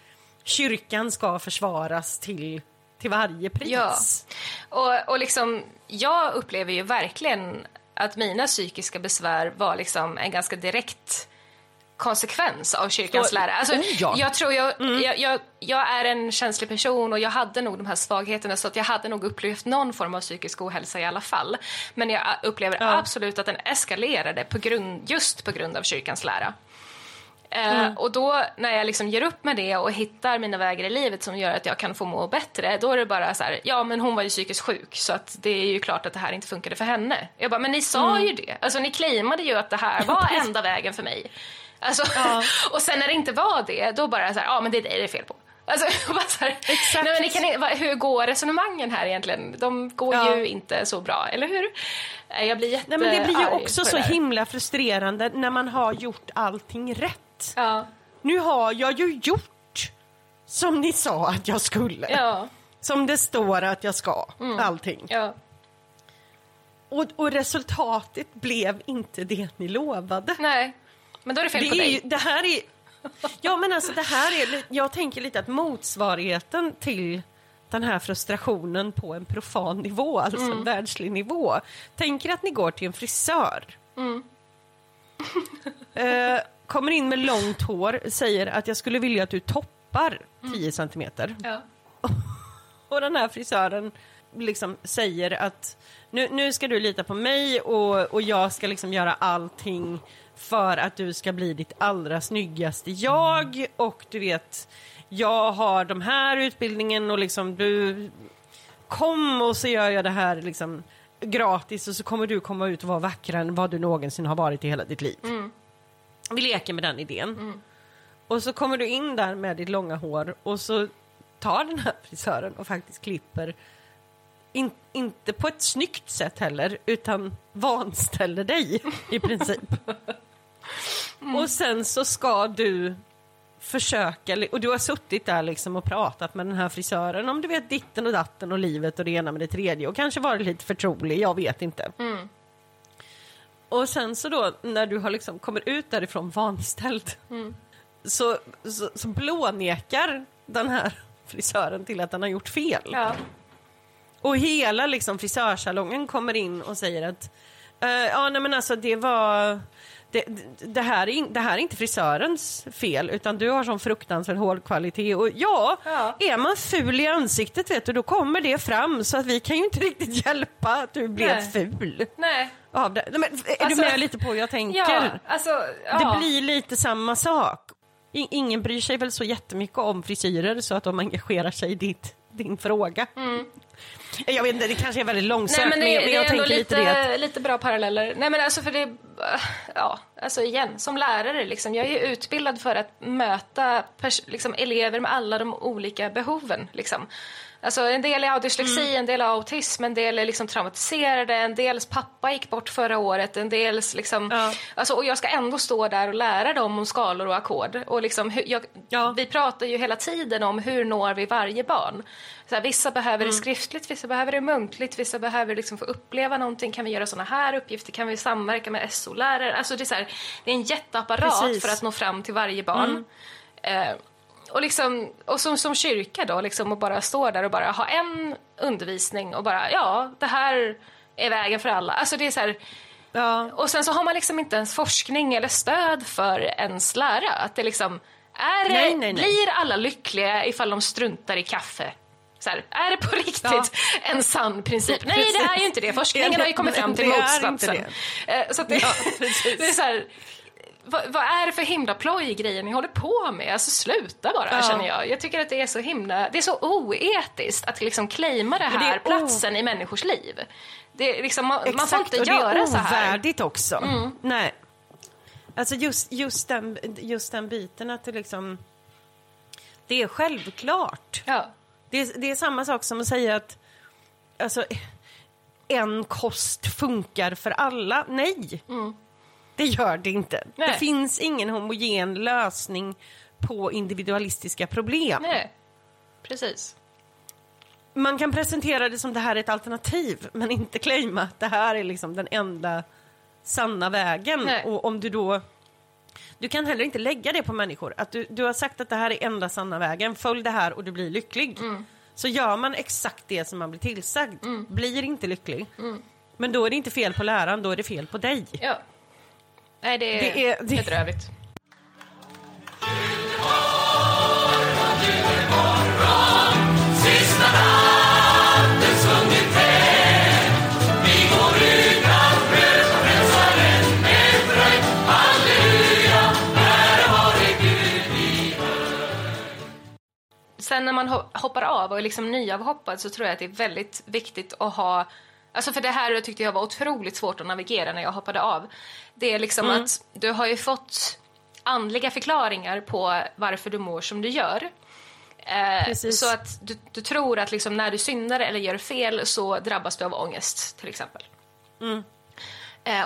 kyrkan ska försvaras till, till varje pris. Ja. Och, och liksom, jag upplever ju verkligen att mina psykiska besvär var liksom en ganska direkt konsekvens av kyrkans Så- lära. Alltså, oh ja. jag tror jag, jag, jag, jag är en känslig person och jag hade nog de här svagheterna så att jag hade nog upplevt någon form av psykisk ohälsa i alla fall. Men jag upplever Ja. absolut att den eskalerade på grund, just på grund av kyrkans lära. Eh, Och då när jag liksom ger upp med det och hittar mina vägar i livet som gör att jag kan få må bättre, då är det bara så här, ja men hon var ju psykiskt sjuk så att det är ju klart att det här inte funkade för henne. Jag bara, men ni sa ju det. Alltså ni claimade ju att det här var enda vägen för mig. Alltså, och sen när det inte var det, då bara så här, ja men det är dig det är fel på. Alltså, här, Exakt. Nej, men kan, hur går resonemangen här egentligen? De går Ja. ju inte så bra, eller hur? Jag blir Nej, men det blir ju också så himla frustrerande när man har gjort allting rätt. Ja, Nu har jag ju gjort som ni sa att jag skulle. ja, Som det står att jag ska. Allting. ja. Och, och resultatet blev inte det ni lovade. Nej, men då är det fel Det, på dig. ju, det här är... Ja men alltså det här är... Jag tänker lite att motsvarigheten till den här frustrationen på en profan nivå, alltså Mm. en världslig nivå. Tänker att ni går till en frisör. Mm. eh, kommer in med långt hår, säger att jag skulle vilja att du toppar Mm. 10 centimeter. Ja. Och den här frisören liksom säger att nu, nu ska du lita på mig och, och jag ska liksom göra allting för att du ska bli ditt allra snyggaste jag och du vet jag har de här utbildningen och liksom du kom och så gör jag det här liksom gratis och så kommer du komma ut och vara vackrare än vad du någonsin har varit i hela ditt liv. Vi leker med den idén. Och så kommer du in där med ditt långa hår och så tar den här frisören och faktiskt klipper in, inte på ett snyggt sätt heller utan vanställer dig i princip. Och sen så ska du försöka, och du har suttit där liksom och pratat med den här frisören om du vet ditten och datten och livet och det ena med det tredje och kanske varit lite förtrolig, jag vet inte. Och sen så då när du har liksom kommer ut därifrån vanställd så, så, så blånekar den här frisören till att den har gjort fel. Ja. Och hela liksom frisörsalongen kommer in och säger att eh, ja nej men alltså det var det, det, här är, in- det här är inte frisörens fel utan du har sån fruktansvärt hård kvalitet och ja, Ja. är man ful i ansiktet vet du då kommer det fram så att vi kan ju inte riktigt hjälpa att du blev Nej. ful Nej. av det. Men, är Alltså- du med lite på hur jag tänker? Ja, alltså, ja. Det blir lite samma sak. Ingen bryr sig väl så jättemycket om frisyrer så att de engagerar sig i ditt, din fråga. Jag vet inte, det kanske är väldigt. Nej, men det, men, det jag ändå tänker lite, lite att lite bra paralleller. Nej men alltså för det, ja, alltså igen, som lärare liksom, jag är ju utbildad för att möta liksom, elever med alla de olika behoven liksom. Alltså en del är dyslexi, Mm. en del är autism, en del är liksom traumatiserade, en dels pappa gick bort förra året, en dels liksom, Ja. alltså, och jag ska ändå stå där och lära dem om skalor och ackord. Och liksom, jag, Ja. Vi pratar ju hela tiden om hur når vi varje barn. Så här, vissa behöver Mm. det skriftligt, vissa behöver det muntligt, vissa behöver liksom få uppleva någonting. Kan vi göra såna här uppgifter? Kan vi samverka med SO-lärare? Alltså det, är så här, det är en jätteapparat Precis. för att nå fram till varje barn. Eh, och, liksom, och som, som kyrka då, liksom, och bara stå där och bara ha en undervisning och bara, ja, det här är vägen för alla. Alltså det är så här, ja, och sen så har man liksom inte ens forskning eller stöd för ens lära. Att det liksom, är det, Nej, nej, nej. blir alla lyckliga ifall de struntar i kaffe? Så här, är det på riktigt Ja. en sann princip? Nej, det är ju inte det. Forskningen har ju kommit fram till det är motsatsen. inte Eh, Så det, Ja, det är så här, vad, vad är det för himla ploj-grejer ni håller på med? Alltså sluta bara, Ja. känner jag. Jag tycker att det är så himla, det är så oetiskt att liksom claima det det här o- platsen i människors liv. Det är liksom, man, man får exakt. inte och det är. Mm. ovärdigt också. Nej. Alltså just, just, den, just den biten att det liksom... Det är självklart. Ja. Det det är samma sak som att säga att alltså, en kost funkar för alla. Nej, det gör det inte. Mm. Nej. Det finns ingen homogen lösning på individualistiska problem. Nej, precis. Man kan presentera det som det här är ett alternativ men inte claima att det här är liksom den enda sanna vägen. Nej. Och om du då... Du kan heller inte lägga det på människor. Att du, du har sagt att det här är enda sanna vägen, följ det här och du blir lycklig. Mm. Så gör man exakt det som man blir tillsagd, blir inte lycklig. Mm. Men då är det inte fel på läraren, då är det fel på dig. Ja. Nej, det är, Det är- det- bedrövligt. Sen när man ho- hoppar av och är liksom nyavhoppad så tror jag att det är väldigt viktigt att ha Alltså för det här tyckte jag var otroligt svårt att navigera när jag hoppade av. Det är liksom Mm. att du har ju fått andliga förklaringar på varför du mår som du gör. Eh, så att du, du tror att liksom när du syndar eller gör fel så drabbas du av ångest till exempel. Eh,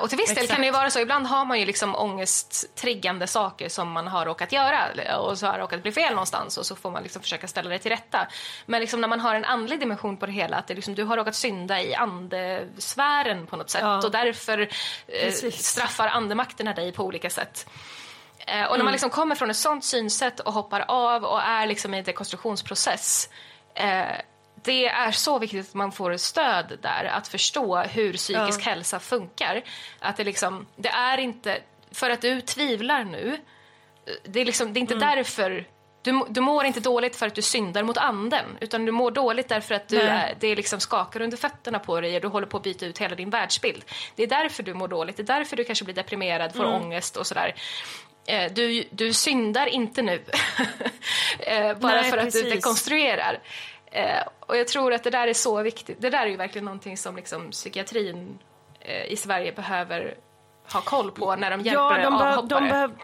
och till viss del. Exakt. kan det ju vara så. Ibland har man ju liksom ångesttriggande saker som man har råkat göra och så har råkat bli fel någonstans och så får man liksom försöka ställa det till rätta. Men liksom när man har en andlig dimension på det hela, att det liksom, du har råkat synda i andesfären på något sätt Ja. och därför eh, straffar andemakterna dig på olika sätt. Eh, och när Mm. man liksom kommer från ett sånt synsätt och hoppar av och är liksom i en dekonstruktionsprocess eh, det är så viktigt att man får stöd där, att förstå hur psykisk Ja. hälsa funkar. Att det liksom, det är inte, för att du tvivlar nu, det är, liksom, det är inte Mm. därför du, du mår inte dåligt för att du syndar mot anden, utan du mår dåligt därför att du är, det är liksom skakar under fötterna på dig och du håller på att byta ut hela din världsbild. Det är därför du mår dåligt, det är därför du kanske blir deprimerad, får Mm. ångest och sådär. Eh, Du, du syndar inte nu, Eh, bara Nej, för att du dekonstruerar. Eh, och jag tror att det där är så viktigt. Det där är ju verkligen någonting som liksom psykiatrin eh, i Sverige behöver ha koll på när de hjälper Ja, de, avhoppare. de behöver...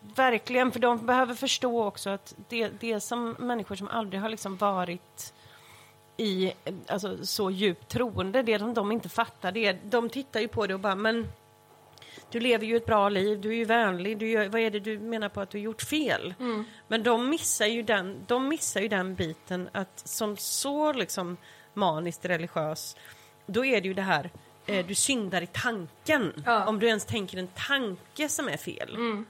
Verkligen, för de behöver förstå också att det, det som människor som aldrig har liksom varit i alltså, så djupt troende, det som de inte fattar, det är, de tittar ju på det och bara men du lever ju ett bra liv, du är ju vänlig, du gör, vad är det du menar på att du har gjort fel? Men de missar, ju den, de missar ju den biten att som så liksom maniskt religiös, då är det ju det här eh, du syndar i tanken. Ja. Om du ens tänker en tanke som är fel. Mm.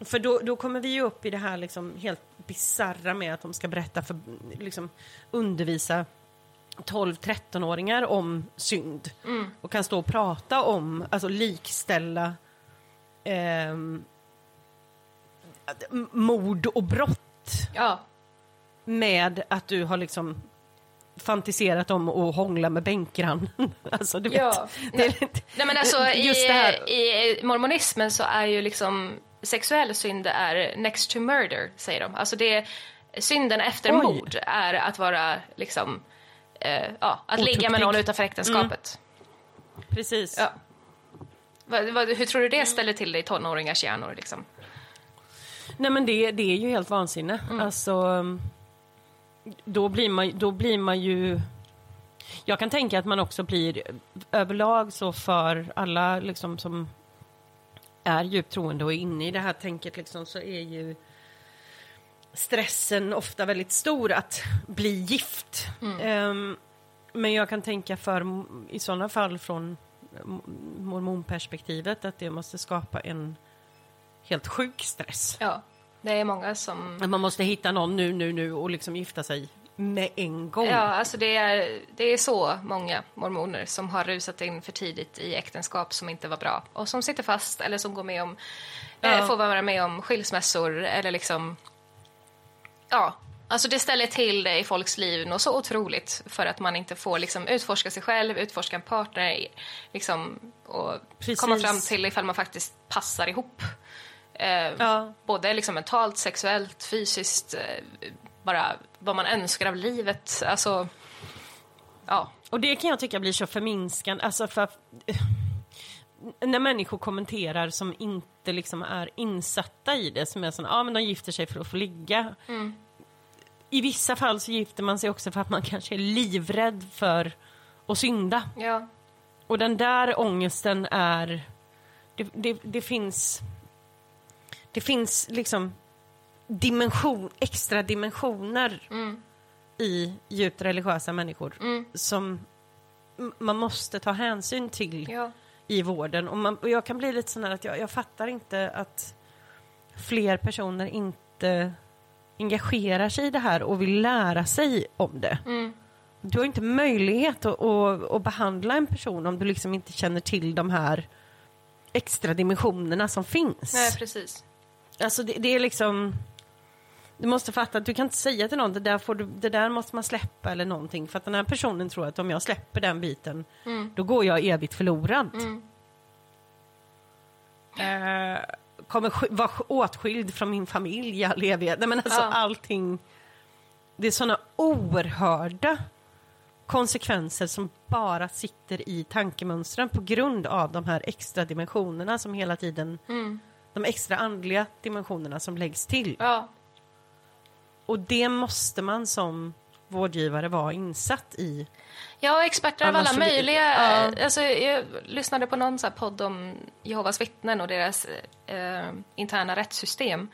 För då, då kommer vi ju upp i det här liksom helt bizarra med att de ska berätta för, liksom undervisa 12-13-åringar om synd. Mm. Och kan stå och prata om, alltså likställa m- mord och brott Ja, med att du har liksom fantiserat om att hångla med bänkgrannen. alltså, du vet. Ja. Lite- Nej men alltså Just i, det här. i mormonismen så är ju liksom sexuell synd är next to murder, säger de. Alltså det synden efter Oj. mord är att vara liksom, eh, ja, att ligga med Otuktig. någon utanför äktenskapet. Precis. Ja. Vad, vad, hur tror du det ställer till i tonåringars hjärnor liksom? Nej men det, det är ju helt vansinne. Alltså, då blir, man, då blir man ju... Jag kan tänka att man också blir överlag så för alla liksom som är djupt troende och inne i det här tänket liksom, så är ju stressen ofta väldigt stor att bli gift. Ehm, men jag kan tänka för i sådana fall från mormonperspektivet att det måste skapa en helt sjuk stress. Ja, det är många som... Att man måste hitta någon nu, nu, nu och liksom gifta sig med en gång. Ja, alltså det är, det är så många mormoner som har rusat in för tidigt i äktenskap som inte var bra och som sitter fast eller som går med om, Ja. eh, får vara med om skilsmässor eller liksom, ja, alltså det ställer till det i folks liv något så otroligt för att man inte får liksom utforska sig själv, utforska en partner, liksom och Precis. komma fram till ifall man faktiskt passar ihop. Eh, Ja. Både liksom mentalt, sexuellt, fysiskt, eh, bara vad man önskar av livet. Alltså, ja. Och det kan jag tycka blir så förminskande, alltså för när människor kommenterar som inte liksom är insatta i det, som är såna, ja men de gifter sig för att få ligga. I vissa fall så gifter man sig också för att man kanske är livrädd för att synda. ja. Och den där ångesten är... Det, det, det finns... Det finns liksom dimension, extra dimensioner i djupt religiösa människor som m- man måste ta hänsyn till ja. i vården. Och, man, och jag kan bli lite sån här att jag, jag fattar inte att fler personer inte engagerar sig i det här och vill lära sig om det. Du har inte möjlighet att, att, att behandla en person om du liksom inte känner till de här extra dimensionerna som finns. Nej, precis. Alltså det, det är liksom... Du måste fatta att du kan inte säga till någon det där, får du, det där måste man släppa eller någonting. För att den här personen tror att om jag släpper den biten, då går jag evigt förlorad. Eh, kommer vara sk- åtskild från min familj i all evighet. Nej men alltså Ja. allting. Det är såna oerhörda konsekvenser som bara sitter i tankemönstren på grund av de här extra dimensionerna som hela tiden, de extra andliga dimensionerna som läggs till. Ja, Och det måste man som vårdgivare vara insatt i. Ja, experter av alla möjliga. Ja. Alltså, jag lyssnade på någon så podd om Jehovas vittnen och deras eh, interna rättssystem.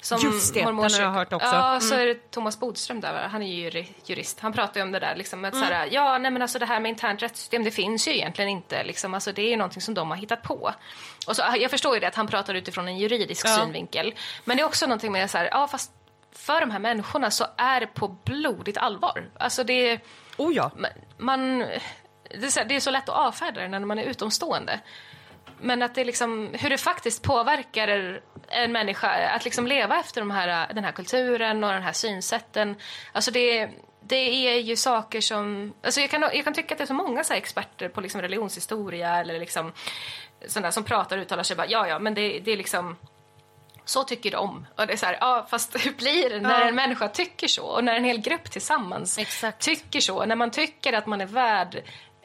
Som Just det, den har jag hört också. Mm. Ja, så är det Thomas Bodström där, han är ju juri- jurist. Han pratar ju om det där, liksom, att så här, ja, nej men alltså det här med internt rättssystem, det finns ju egentligen inte. Liksom, alltså, det är ju någonting som de har hittat på. Och så, jag förstår ju det att han pratar utifrån en juridisk Ja. synvinkel. Men det är också någonting med så här, ja fast för de här människorna så är det på blodigt allvar. Alltså det Oh ja. man, det, är så, det är så lätt att avfärda det när man är utomstående. Men att det liksom, hur det faktiskt påverkar en människa att liksom leva efter de här, den här kulturen och den här synsätten. Alltså det, det är ju saker som... Alltså jag, kan, jag kan tycka att det är så många så experter på liksom religionshistoria eller liksom sådana som pratar och uttalar sig bara ja, ja, men det, det är liksom så tycker de. Och det är så här, ja fast hur blir det när Ja. en människa tycker så? Och när en hel grupp tillsammans Exakt. tycker så. När man tycker att man är värd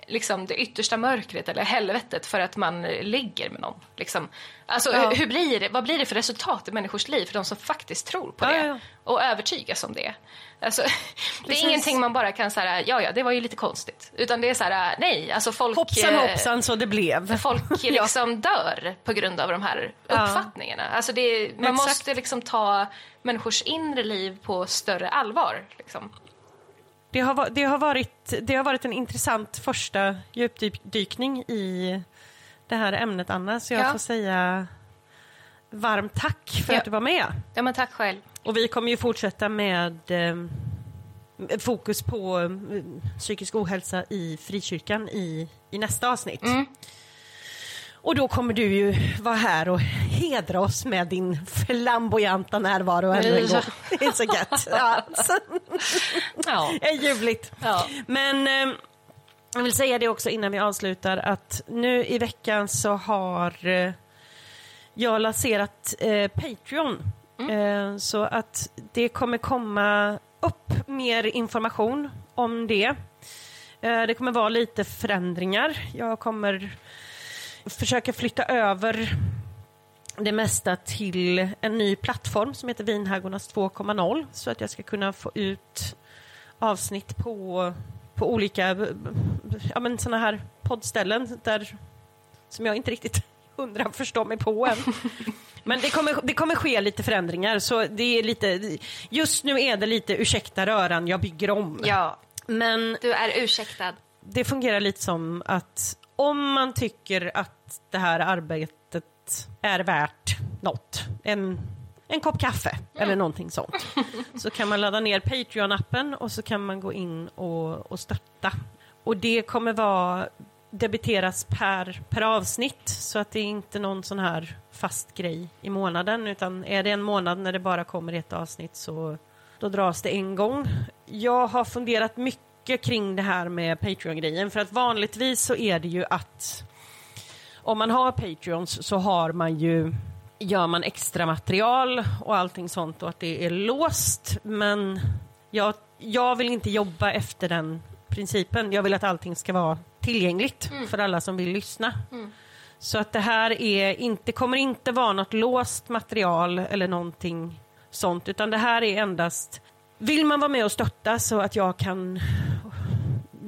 liksom, det yttersta mörkret eller helvetet för att man ligger med någon. Liksom. Alltså, Ja. hur, hur blir det, vad blir det för resultat i människors liv för de som faktiskt tror på det och övertygas om det? Alltså, det är ingenting man bara kan säga, ja ja, det var ju lite konstigt. Utan det är så här, nej, alltså folk... Hoppsan eh, hoppsan så det blev. Folk Ja. liksom dör på grund av de här Ja. uppfattningarna. Alltså det, man Exakt. måste liksom ta människors inre liv på större allvar. Liksom. Det har, det, har varit, det har varit en intressant första djupdykning i det här ämnet, Anna. Så jag Ja. får säga varmt tack för Ja. att du var med. Ja, men tack själv. Och vi kommer ju fortsätta med eh, fokus på eh, psykisk ohälsa i frikyrkan i, i nästa avsnitt. Mm. Och då kommer du ju vara här och hedra oss med din flamboyanta närvaro ännu en Ja. gång. Det är så gött. Ja, det är ljuvligt. Ja. Men eh, jag vill säga det också innan vi avslutar att nu i veckan så har eh, jag lanserat eh, Patreon. Mm. Eh, så att det kommer komma upp mer information om det. Eh, det kommer vara lite förändringar. Jag kommer försöka flytta över det mesta till en ny plattform som heter Vinhagornas 2.0 så att jag ska kunna få ut avsnitt på, på olika ja, men såna här poddställen där, som jag inte riktigt hundra förstår mig på än. Men det kommer, det kommer ske lite förändringar så det är lite, just nu är det lite ursäkta röran, jag bygger om. ja, Men du är ursäktad. det fungerar lite som att om man tycker att det här arbetet är värt något, en, en kopp kaffe eller någonting sånt, så kan man ladda ner Patreon-appen och så kan man gå in och, och stötta. Och det kommer vara debiteras per, per avsnitt så att det är inte någon sån här fast grej i månaden utan är det en månad när det bara kommer ett avsnitt så då dras det en gång. Jag har funderat mycket kring det här med Patreon-grejen för att vanligtvis så är det ju att om man har Patreons så har man ju gör man extra material och allting sånt och att det är låst men jag, jag vill inte jobba efter den principen. Jag vill att allting ska vara tillgängligt för alla som vill lyssna. Så att det här är inte, kommer inte vara något låst material eller någonting sånt utan det här är endast vill man vara med och stötta så att jag kan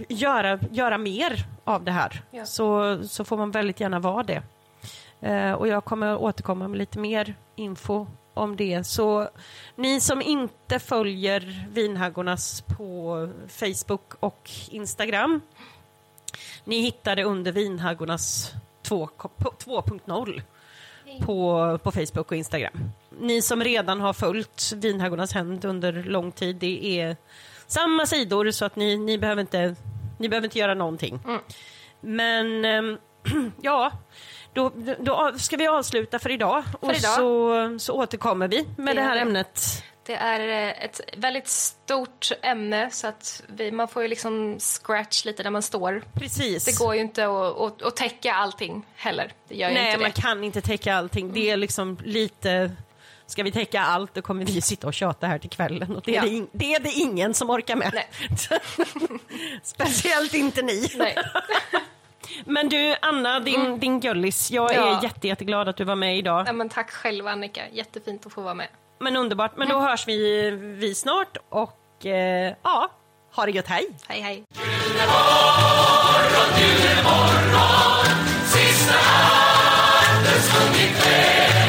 göra, göra mer av det här Ja. så, så får man väldigt gärna vara det. Eh, och jag kommer återkomma med lite mer info om det. Så ni som inte följer Vinhaggornas på Facebook och Instagram ni hittar det under Vinhaggornas 2 på- 2.0 på, på Facebook och Instagram. Ni som redan har följt Vinhaggornas hämnd under lång tid, det är samma sidor så att ni, ni, behöver, inte, ni behöver inte göra någonting. Men ehm, ja, då, då ska vi avsluta för idag och idag. Så, så återkommer vi med Det det här ämnet. Det är eh, ett väldigt stort ämne så att vi, man får ju liksom scratch lite där man står. Precis. Det går ju inte att, att, att täcka allting heller. Det gör Nej, inte man det. kan inte täcka allting. Det är liksom lite... Ska vi täcka allt då kommer vi sitta och tjata här till kvällen och det är, Ja. det, det, är det ingen som orkar med. Nej. Speciellt inte ni. Men du, Anna, din, din gullis, jag Ja. är jätte, jätteglad att du var med idag. Ja, men tack själv Annika, jättefint att få vara med men underbart. Men då mm. hörs vi, vi snart och eh, ja, ha det gött. Hej! Hej, hej! Julemorgon, morgon sista andens sjung ikväll